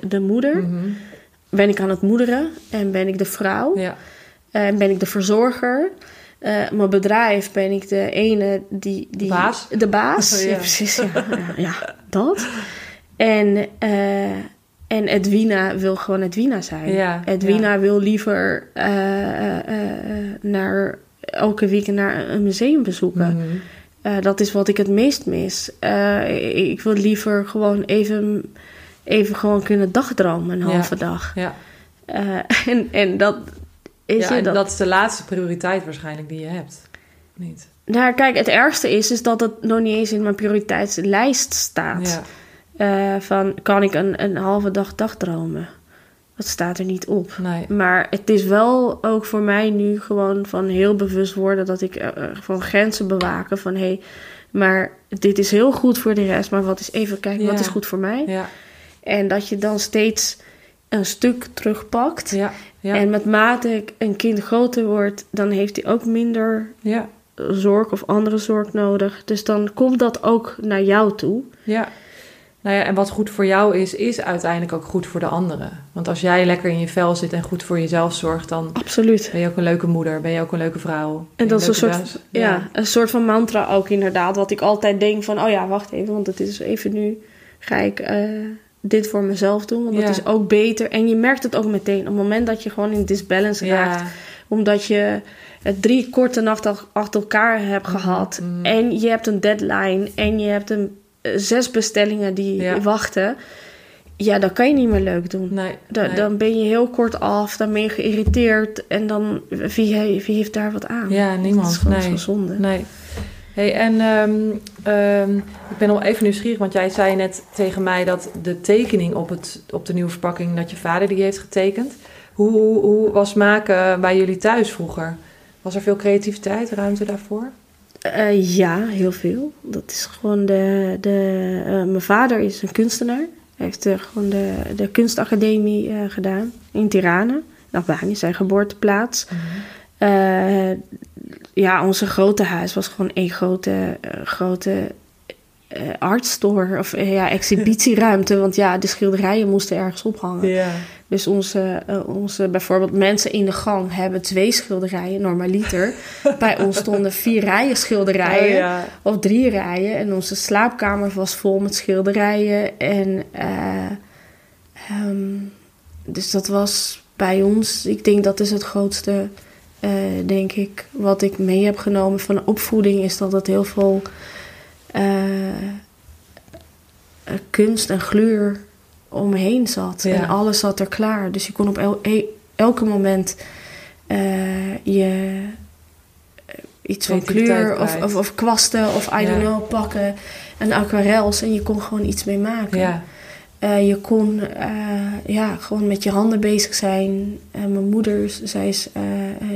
de moeder. Mhm. Ben ik aan het moederen en ben ik de vrouw. Ja. En ben ik de verzorger. Mijn bedrijf ben ik de ene die... die Baas? De baas, Ja. ja, precies. Ja, ja, ja, dat. En, en Edwina wil gewoon Edwina zijn. Ja, Edwina wil liever eh, eh, eh, naar, elke week naar een museum bezoeken. Mhm. Dat is wat ik het meest mis. Ik wil liever gewoon even, even gewoon kunnen dagdromen een Ja. halve dag. Ja. En, en dat is ja, je en dat. dat is de laatste prioriteit waarschijnlijk die je hebt. Niet? Nou, kijk, het ergste is, is dat het nog niet eens in mijn prioriteitslijst staat. Ja. Eh, van kan ik een, een halve dag dagdromen? Dat staat er niet op. Nee. Maar het is wel ook voor mij nu gewoon van heel bewust worden dat ik eh, eh, van grenzen bewaken. Van hé, hey, maar dit is heel goed voor de rest, maar wat is even kijken, wat is goed voor mij? Ja. En dat je dan steeds een stuk terugpakt. Ja. Ja. En met mate een kind groter wordt, dan heeft hij ook minder ja. zorg of andere zorg nodig. Dus dan komt dat ook naar jou toe. Ja. Nou ja, en wat goed voor jou is, is uiteindelijk ook goed voor de anderen. Want als jij lekker in je vel zit en goed voor jezelf zorgt, dan Absoluut. ben je ook een leuke moeder, ben je ook een leuke vrouw. En dat is een soort, ja. een soort van mantra ook inderdaad. Wat ik altijd denk van, oh ja, wacht even. Want het is even nu, ga ik eh, dit voor mezelf doen. Want Ja. dat is ook beter. En je merkt het ook meteen. Op het moment dat je gewoon in disbalance raakt. Ja. Omdat je drie korte nachten ach- achter elkaar hebt gehad. mhm. En je hebt een deadline. En je hebt een, zes bestellingen die Ja. wachten. Ja, dat kan je niet meer leuk doen. Nee, Da- nee. Dan ben je heel kort af, dan ben je geïrriteerd en dan wie, he- wie heeft daar wat aan? Ja, niemand. Dat is gewoon Nee. zonde. Nee. Hey, en ehm, ehm, ik ben al even nieuwsgierig, want jij zei net tegen mij dat de tekening op, het, op de nieuwe verpakking, dat je vader die heeft getekend. Hoe, hoe, hoe was maken bij jullie thuis vroeger? Was er veel creativiteit, ruimte daarvoor? Eh, ja, heel veel. Dat is gewoon de. de eh, mijn vader is een kunstenaar. Hij heeft eh, gewoon de, de kunstacademie gedaan in Tirana, Albanië, zijn geboorteplaats. Eh, ja, onze grote huis was gewoon één grote, grote artstore of ja, exhibitieruimte. Want ja, de schilderijen moesten ergens ophangen. Ja. Dus onze, eh, onze bijvoorbeeld mensen in de gang hebben twee schilderijen, normaliter. Bij ons stonden vier rijen schilderijen. Oh, ja. Of drie rijen. En onze slaapkamer was vol met schilderijen. En eh, ehm, dus dat was bij ons, ik denk dat is het grootste, eh, denk ik, wat ik mee heb genomen van de opvoeding, is dat het heel veel kunst en gluur omheen zat. Ja. En alles zat er klaar. Dus je kon op el- e- elke moment eh, je eh, iets van kleur of, of, of kwasten of I don't know pakken. En aquarels en je kon gewoon iets mee maken. Ja. Eh, je kon ja, gewoon met je handen bezig zijn. Mijn moeder, zij is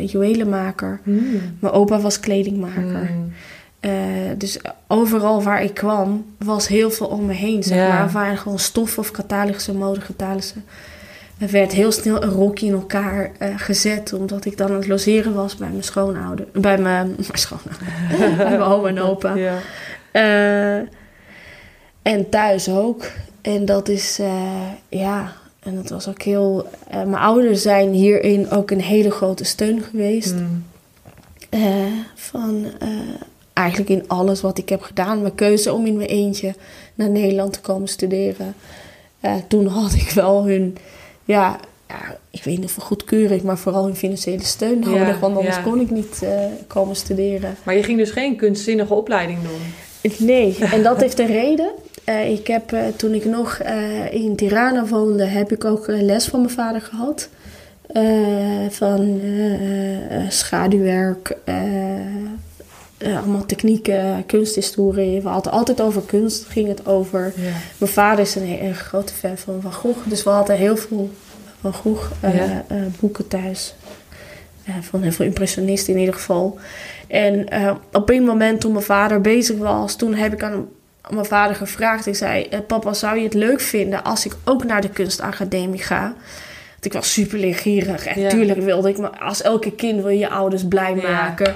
juwelenmaker. Mm. Mijn opa was kledingmaker. Mm. Eh, dus overal waar ik kwam, was heel veel om me heen. Zeg Ja. maar. Waren gewoon stoffen of catalogische, modecatalogische. Er werd heel snel een rokje in elkaar eh, gezet, omdat ik dan aan het logeren was bij mijn schoonouder. Bij mijn, mijn bij mijn oma en opa. Ja. Eh, en thuis ook. En dat is, ja, en dat was ook heel. mijn ouders zijn hierin ook een hele grote steun geweest. Mm. Van eigenlijk in alles wat ik heb gedaan. Mijn keuze om in mijn eentje naar Nederland te komen studeren. Eh, toen had ik wel hun, ja, ja, ik weet niet of goedkeuring, maar vooral hun financiële steun Ja, nodig. Want anders ja. kon ik niet eh, komen studeren. Maar je ging dus geen kunstzinnige opleiding doen. Nee, en dat heeft een reden. Eh, ik heb, toen ik nog in Tirana woonde, heb ik ook les van mijn vader gehad. Eh, van schaduwwerk, eh, allemaal technieken, kunsthistorie. We hadden altijd over kunst, ging het over. Ja. Mijn vader is een, een grote fan van Van Gogh, dus we hadden heel veel Van Gogh eh, Ja. eh, boeken thuis. Van heel veel impressionisten in ieder geval. En op een moment toen mijn vader bezig was, toen heb ik aan mijn vader gevraagd. Ik zei, papa, zou je het leuk vinden als ik ook naar de kunstacademie ga? Want ik was super leergierig. En Ja. natuurlijk wilde ik, maar als elke kind wil je je ouders blij Ja. maken.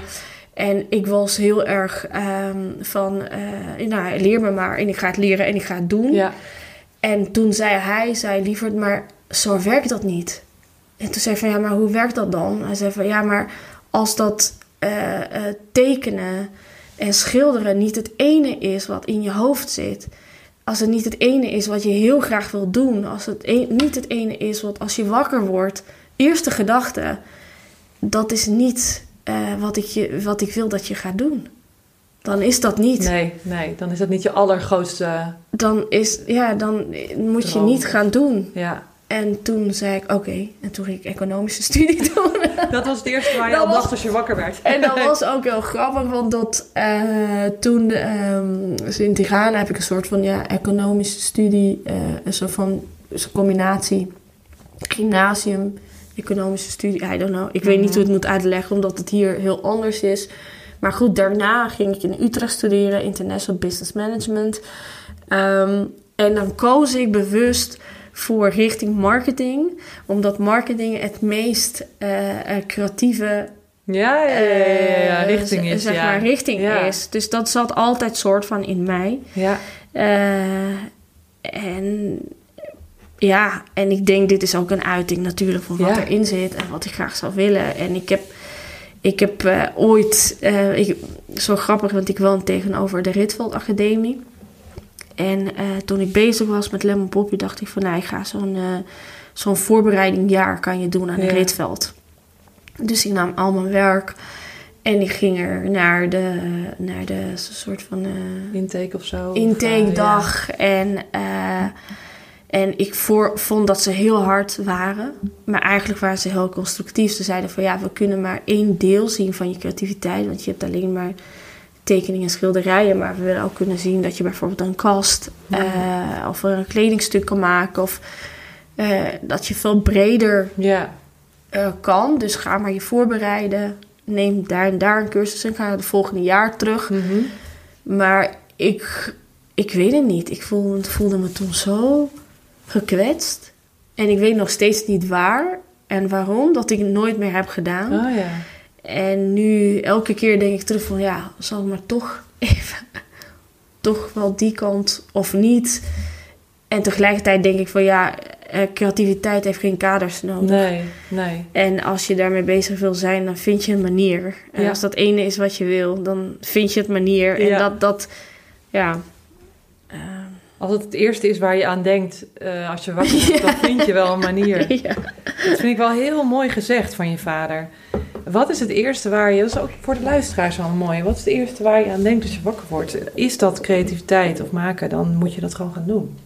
En ik was heel erg ehm, van, eh, nou, leer me maar. En ik ga het leren en ik ga het doen. Ja. En toen zei hij, zei lieverd, maar zo werkt dat niet. En toen zei ik van, ja, maar hoe werkt dat dan? Hij zei van, ja, maar als dat eh, eh, tekenen en schilderen niet het ene is wat in je hoofd zit... als het niet het ene is wat je heel graag wil doen... als het een- niet het ene is wat als je wakker wordt... eerste gedachte, dat is niet eh, wat, ik je, wat ik wil dat je gaat doen. Dan is dat niet Nee, nee, dan is dat niet je allergrootste... dan is ja, dan moet je niet gaan doen. Ja. En toen zei ik oké, en toen ging ik economische studie doen. Dat was het eerste waar je Dat al dacht als je wakker werd. en dat was ook heel grappig, want dat eh, toen ehm, dus in Tirana heb ik een soort van ja, economische studie, eh, een soort van een combinatie gymnasium, economische studie, I don't know. Ik weet niet hoe het moet uitleggen, omdat het hier heel anders is. Maar goed, daarna ging ik in Utrecht studeren, International Business Management. Ehm, en dan koos ik bewust voor richting marketing, omdat marketing het meest eh, creatieve Ja, ja, ja, ja, eh, richting is, zeg ja. maar, richting Ja. is. Dus dat zat altijd soort van in mij. Ja, en ja, en ik denk dit is ook een uiting natuurlijk van wat Ja. erin zit en wat ik graag zou willen. En ik heb, ik heb eh, ooit, eh, ik, zo grappig, want ik woon tegenover de Rietveld Academie. En eh, toen ik bezig was met Lemon Poppy, dacht ik van, nou, ik ga zo'n zo'n voorbereidingjaar kan je doen aan de Ja. Rietveld. Dus ik nam al mijn werk en ik ging er naar de, naar de soort van... intake of zo. of, intakedag. En, en ik voor, vond dat ze heel hard waren. Maar eigenlijk waren ze heel constructief. Ze zeiden van ja, we kunnen maar één deel zien van je creativiteit. Want je hebt alleen maar tekeningen en schilderijen. Maar we willen ook kunnen zien dat je bijvoorbeeld een kast eh, of een kledingstuk kan maken. Of eh, dat je veel breder Ja, eh, kan. Dus ga maar je voorbereiden. Neem daar en daar een cursus en ga het volgende jaar terug. Mhm. Maar ik, ik weet het niet. Ik voelde, voelde me toen zo gekwetst. En ik weet nog steeds niet waar en waarom. Dat ik het nooit meer heb gedaan. Oh ja. En nu elke keer denk ik terug van... Ja, zal ik maar toch even... Toch wel die kant of niet. En tegelijkertijd denk ik van... Ja, eh, creativiteit heeft geen kaders nodig. Nee, nee. En als je daarmee bezig wil zijn, dan vind je een manier. En Ja. als dat ene is wat je wil, dan vind je het manier. En Ja. dat, dat, ja. Eh, Als het het eerste is waar je aan denkt eh, als je wakker wordt, dan vind je wel een manier. ja. Dat vind ik wel heel mooi gezegd van je vader. Wat is het eerste waar je, dat is ook voor de luisteraars wel mooi, wat is het eerste waar je aan denkt als je wakker wordt? Is dat creativiteit of maken, dan moet je dat gewoon gaan doen.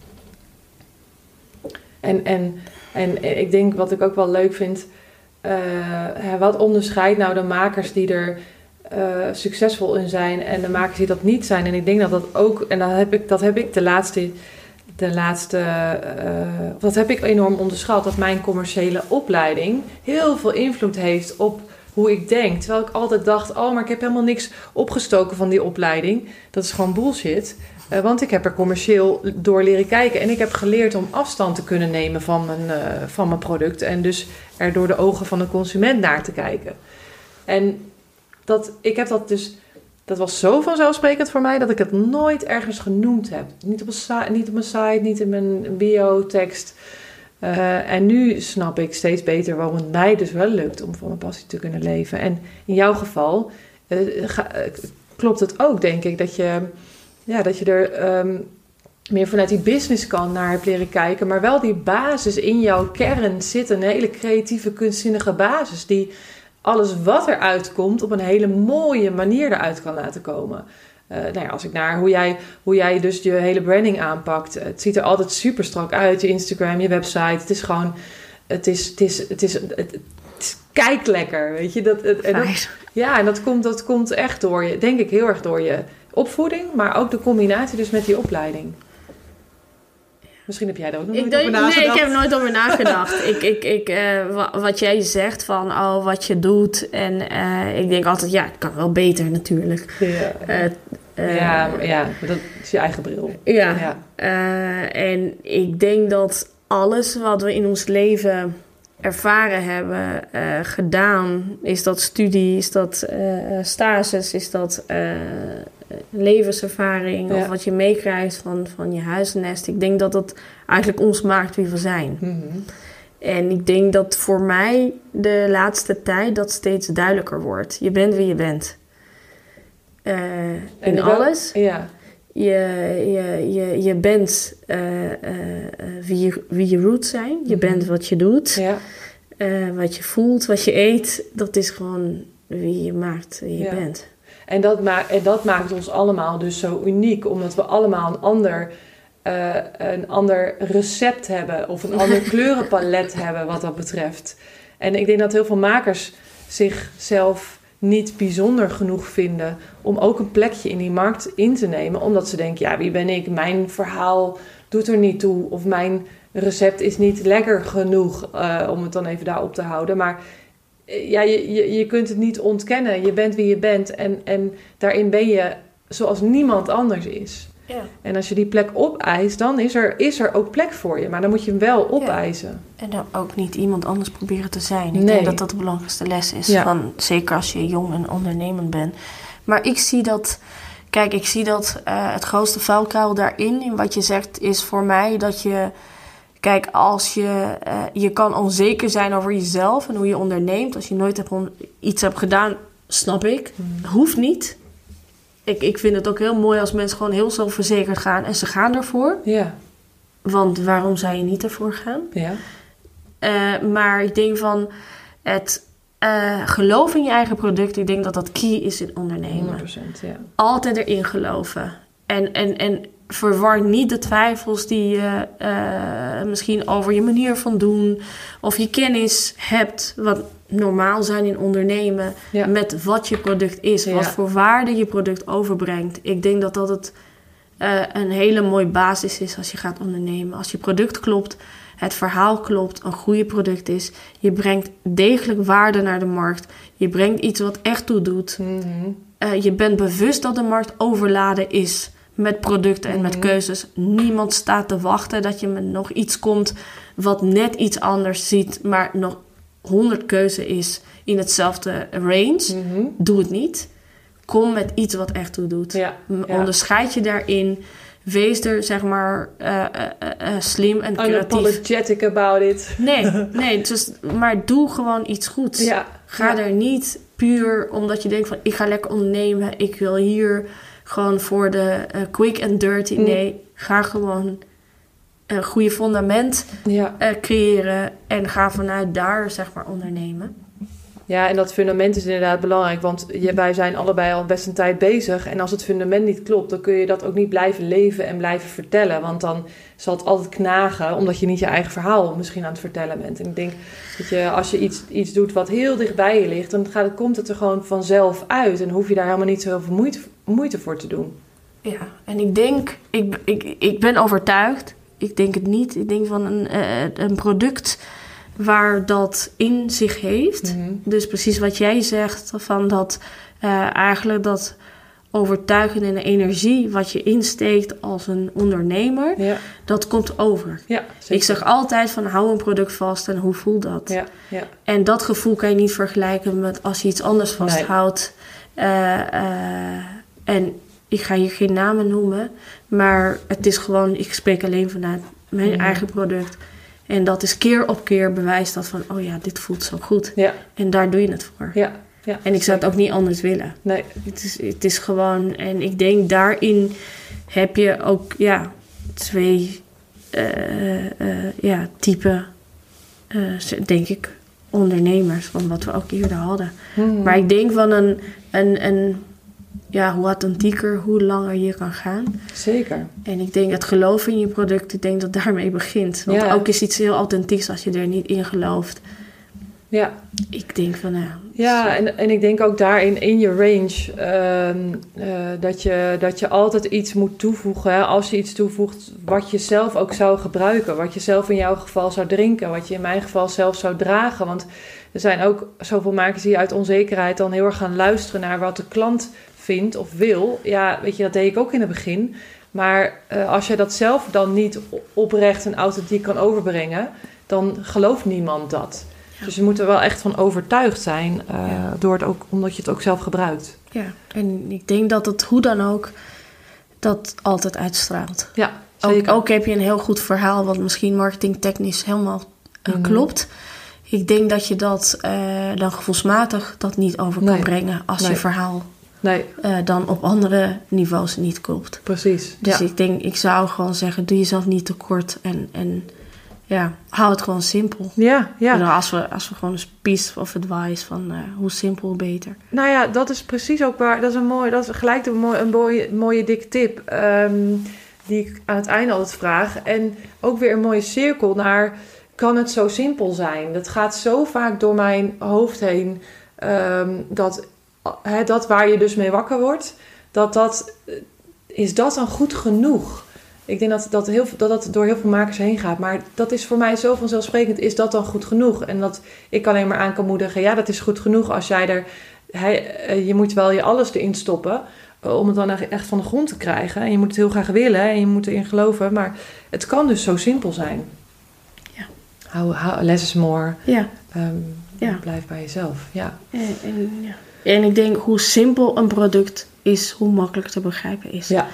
En, en, en ik denk wat ik ook wel leuk vind, eh, wat onderscheidt nou de makers die er eh, succesvol in zijn en de makers die dat niet zijn? En ik denk dat dat ook, en dat heb ik, dat heb ik de laatste de laatste, eh, dat heb ik enorm onderschat, dat mijn commerciële opleiding heel veel invloed heeft op hoe ik denk. Terwijl ik altijd dacht, oh, maar ik heb helemaal niks opgestoken van die opleiding. Dat is gewoon bullshit. Eh, want ik heb er commercieel door leren kijken. En ik heb geleerd om afstand te kunnen nemen van mijn, van mijn product. En dus er door de ogen van de consument naar te kijken. En dat, ik heb dat dus dat was zo vanzelfsprekend voor mij dat ik het nooit ergens genoemd heb. Niet op niet op mijn site, niet in mijn bio-tekst. Eh, en nu snap ik steeds beter waarom het mij dus wel lukt om van mijn passie te kunnen leven. En in jouw geval eh, eh, klopt het ook, denk ik, dat je, ja, dat je er ehm, meer vanuit die business kan naar hebt leren kijken. Maar wel die basis in jouw kern zit, een hele creatieve, kunstzinnige basis. Die alles wat eruit komt op een hele mooie manier eruit kan laten komen. Eh, nou ja, als ik naar hoe jij, hoe jij dus je hele branding aanpakt. Het ziet er altijd super strak uit. Je Instagram, je website. Het is gewoon... Het is, het is, het is, het, het is kijklekker, weet je. Dat, het, en dat, ja, en dat komt, dat komt echt door je... Denk ik heel erg door je opvoeding. Maar ook de combinatie dus met die opleiding. Misschien heb jij daar ook nog Ik nooit denk, over nee, nagedacht. ik heb nooit over nagedacht. ik, ik, ik, eh, wa- wat jij zegt van oh, wat je doet. En eh, ik denk altijd, ja, het kan wel beter natuurlijk. Ja, eh, ja, ja, dat is je eigen bril. ja. Ja. En ik denk dat alles wat we in ons leven ervaren hebben, gedaan, is dat studie, is dat stages, is dat levenservaring of wat je meekrijgt van, van je huisnest. Ik denk dat dat eigenlijk ons maakt wie we zijn. Mhm. En ik denk dat voor mij de laatste tijd dat steeds duidelijker wordt. Je bent wie je bent. Eh, in wel- alles. Ja, Je, je, je, je bent eh, eh, wie, je, wie je roots zijn. Je Mhm. bent wat je doet. ja. wat je voelt, wat je eet. Dat is gewoon wie je maakt, wie je Ja. bent. En dat, maakt, en dat maakt ons allemaal dus zo uniek, omdat we allemaal een ander, eh, een ander recept hebben of een ander kleurenpalet hebben wat dat betreft. En ik denk dat heel veel makers zichzelf niet bijzonder genoeg vinden om ook een plekje in die markt in te nemen, omdat ze denken, ja, wie ben ik? Mijn verhaal doet er niet toe of mijn recept is niet lekker genoeg, eh, om het dan even daarop te houden. Maar ja, je, je, je kunt het niet ontkennen. Je bent wie je bent en, en daarin ben je zoals niemand anders is. Ja. En als je die plek opeist, dan is er, is er ook plek voor je. Maar dan moet je hem wel opeisen. En dan ook niet iemand anders proberen te zijn. Ik Nee. denk dat dat de belangrijkste les is. Ja. Van, zeker als je jong en ondernemend bent. Maar ik zie dat... Kijk, ik zie dat eh, het grootste vuilkuil daarin... in wat je zegt, is voor mij dat je... Kijk, als je... eh, je kan onzeker zijn over jezelf en hoe je onderneemt. Als je nooit hebt iets hebt gedaan, snap ik. Hoeft niet. Ik, ik vind het ook heel mooi als mensen gewoon heel zelfverzekerd gaan... en ze gaan ervoor. Ja, Want waarom zou je niet ervoor gaan? ja. Eh, maar ik denk van het eh, geloof in je eigen product. Ik denk dat dat key is in ondernemen. 100%. Ja. Altijd erin geloven. En, en, en verwar niet de twijfels die je eh, misschien over je manier van doen. Of je kennis hebt. Wat normaal zijn in ondernemen. Ja. Met wat je product is. Wat voor waarde je product overbrengt. Ik denk dat dat het eh, een hele mooie basis is als je gaat ondernemen. Als je product klopt, het verhaal klopt, een goede product is. Je brengt degelijk waarde naar de markt. Je brengt iets wat echt toe doet. Mhm. Eh, je bent bewust dat de markt overladen is met producten en met Mhm. keuzes. Niemand staat te wachten dat je met nog iets komt wat net iets anders ziet, maar nog honderd keuze is in hetzelfde range. Mhm. Doe het niet. Kom met iets wat echt toe doet. Ja, M- ja. Onderscheid je daarin. Wees er, zeg maar, eh, eh, eh, slim en creatief. Unapologetic about it. Nee, nee dus, maar doe gewoon iets goeds. Ja. Ga er niet puur omdat je denkt van... ik ga lekker ondernemen, ik wil hier gewoon voor de eh, quick and dirty. Mm. Nee, ga gewoon een goede fundament Ja. eh, creëren... en ga vanuit daar, zeg maar, ondernemen. ja, en dat fundament is inderdaad belangrijk. Want je, wij zijn allebei al best een tijd bezig. En als het fundament niet klopt, dan kun je dat ook niet blijven leven en blijven vertellen. Want dan zal het altijd knagen, omdat je niet je eigen verhaal misschien aan het vertellen bent. En ik denk dat je, als je iets, iets doet wat heel dicht bij je ligt, dan gaat, komt het er gewoon vanzelf uit. En hoef je daar helemaal niet zoveel moeite, moeite voor te doen. Ja, en ik denk, ik, ik, ik ben overtuigd, ik denk het niet. Ik denk van een, eh, een product waar dat in zich heeft. Mhm. Dus precies wat jij zegt, van dat eh, eigenlijk dat overtuigende en energie wat je insteekt als een ondernemer, Ja, dat komt over. ja. Ik zeg altijd van hou een product vast en hoe voelt dat? Ja, ja. En dat gevoel kan je niet vergelijken met als je iets anders Nee. vasthoudt. Eh, en ik ga hier geen namen noemen, maar het is gewoon, ik spreek alleen vanuit mijn Mhm. eigen product. En dat is keer op keer bewijs dat van, oh ja, dit voelt zo goed. Ja, En daar doe je het voor. ja, ja. En ik zou het ook niet anders willen. Nee, Het is, het is gewoon, en ik denk daarin heb je ook, ja, twee, eh, ja, type, eh, denk ik, ondernemers, van wat we ook eerder hadden. Mhm. Maar ik denk van een, een, een, ja, hoe authentieker, hoe langer je kan gaan. zeker. En ik denk het geloof in je product, ik denk dat daarmee begint. Want Ja. ook is iets heel authentieks als je er niet in gelooft. Ja, Ik denk van, nou, Ja, en, en ik denk ook daarin in je range ehm, eh, dat, je, dat je altijd iets moet toevoegen. hè. Als je iets toevoegt wat je zelf ook zou gebruiken. Wat je zelf in jouw geval zou drinken. Wat je in mijn geval zelf zou dragen. Want er zijn ook zoveel makers die uit onzekerheid dan heel erg gaan luisteren naar wat de klant vindt of wil. Ja, weet je, dat deed ik ook in het begin. Maar eh, als je dat zelf dan niet oprecht en authentiek kan overbrengen, dan gelooft niemand dat. Ja. Dus je moet er wel echt van overtuigd zijn, eh, Ja. door het ook, omdat je het ook zelf gebruikt. Ja, en ik denk dat het hoe dan ook dat altijd uitstraalt. Ja, Ook, ook heb je een heel goed verhaal, wat misschien marketingtechnisch helemaal eh, Mhm. klopt. Ik denk dat je dat dan gevoelsmatig dat niet over kan Nee. brengen als Nee. je verhaal Nee, eh, dan op andere niveaus niet klopt. precies. Dus ja. ik denk, ik zou gewoon zeggen, doe jezelf niet tekort en, en ja, hou het gewoon simpel. ja, ja. En als, we, als we gewoon een piece of advice van eh, hoe simpel, beter. Nou ja, dat is precies ook waar. Dat is een mooi, dat is gelijk een mooie, een mooie, mooie dikke tip. ehm, die ik aan het einde altijd vraag. En ook weer een mooie cirkel naar. Kan het zo simpel zijn? Dat gaat zo vaak door mijn hoofd heen. ehm, dat, hè, dat waar je dus mee wakker wordt. Dat dat. eh, Is dat dan goed genoeg? Ik denk dat dat, heel, dat dat door heel veel makers heen gaat. Maar dat is voor mij zo vanzelfsprekend. Is dat dan goed genoeg? En dat ik alleen maar aan kan moedigen. Ja, dat is goed genoeg als jij er hij, eh, je moet wel je alles erin stoppen eh, om het dan echt- van de grond te krijgen. En je moet het heel graag willen en je moet erin geloven. Maar het kan dus zo simpel zijn. Ja. Less is more. Ja. Ehm, Ja. Blijf bij jezelf. Ja. En, en, ja. En ik denk hoe simpel een product is, hoe makkelijk te begrijpen is. Ja.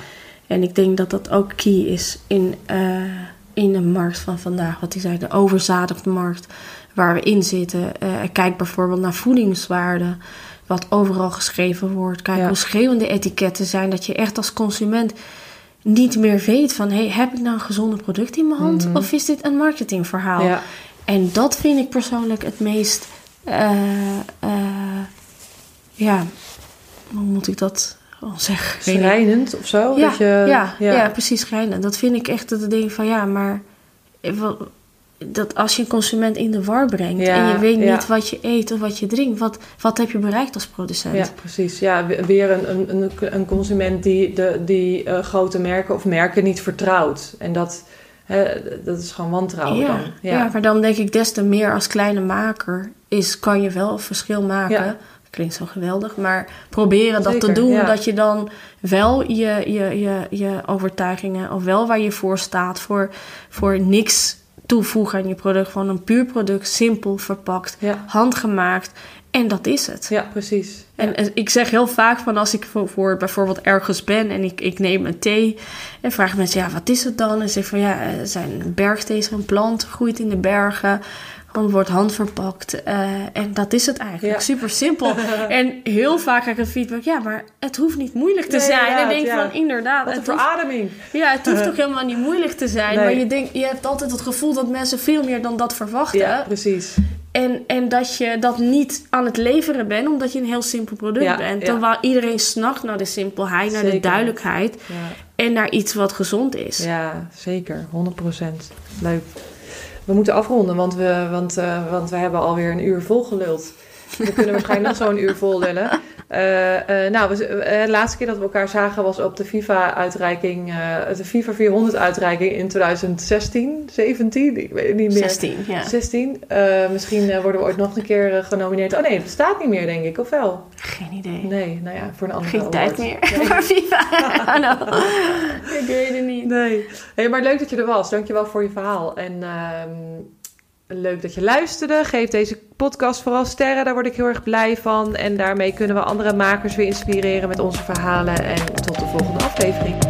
En ik denk dat dat ook key is in, eh, in de markt van vandaag. Wat ik zei, de overzadigde markt waar we in zitten. Eh, kijk bijvoorbeeld naar voedingswaarde. Wat overal geschreven wordt. Kijk Ja. hoe schreeuwende etiketten zijn. Dat je echt als consument niet meer weet van... Hey, heb ik nou een gezonde product in mijn hand? Mhm. Of is dit een marketingverhaal? Ja. En dat vind ik persoonlijk het meest... eh, ja, hoe moet ik dat gewoon zeggen? Schrijnend of zo. Ja, dat je, ja, ja. precies schrijnend. Dat vind ik echt dat ik denk van ja, maar dat als je een consument in de war brengt Ja, en je weet ja. niet wat je eet of wat je drinkt, wat, wat heb je bereikt als producent? Ja, precies. Ja, we- weer een, een, een, een consument die, de, die eh, grote merken of merken niet vertrouwt. En dat, hè, dat is gewoon wantrouwen ja, dan. ja. maar dan denk ik des te meer als kleine maker is, kan je wel een verschil maken. Klinkt zo geweldig, maar proberen dat te doen. ja. Dat je dan wel je, je, je, je overtuigingen, of wel waar je voor staat, voor, voor niks toevoegen aan je product. Gewoon een puur product, simpel verpakt, Ja, handgemaakt. En dat is het. ja precies. En Ja. ik zeg heel vaak van als ik voor, voor bijvoorbeeld ergens ben en ik, ik neem een thee en vraag mensen, ja, wat is het dan? En zeg van ja, zijn bergthee is een plant, groeit in de bergen, wordt handverpakt. eh en dat is het eigenlijk. Ja. Super simpel. en heel vaak krijg ik een feedback, ja, maar het hoeft niet moeilijk te Nee, zijn. en ik inderdaad, denk ja. van inderdaad, Wat een verademing. ja, het hoeft toch helemaal niet moeilijk te zijn. Nee. Maar je, denkt, je hebt altijd het gevoel dat mensen veel meer dan dat verwachten. Ja, precies. En, en dat je dat niet aan het leveren bent, omdat je een heel simpel product Ja, bent. ja. Terwijl iedereen snacht naar de simpelheid, naar de duidelijkheid Ja, en naar iets wat gezond is. ja zeker. 100%. Leuk. We moeten afronden, want we, want, eh, want we hebben alweer een uur volgeluld. We kunnen waarschijnlijk nog zo'n uur vol lullen. Eh, eh, nou, we, eh, de laatste keer dat we elkaar zagen was op de FIFA-uitreiking, de FIFA 400-uitreiking in 2016, 17, ik weet het niet meer. 16, ja. 16. Eh, misschien worden we ooit nog een keer genomineerd. Oh nee, het bestaat niet meer, denk ik. Of wel? Geen idee. Nee, nou ja, voor een andere Geen tijd meer. Nee. Maar FIFA. Know. ik weet het niet. Nee. Hey, maar leuk dat je er was. Dankjewel voor je verhaal. En ehm, leuk dat je luisterde. Geef deze podcast vooral sterren. Daar word ik heel erg blij van. En daarmee kunnen we andere makers weer inspireren met onze verhalen. En tot de volgende aflevering.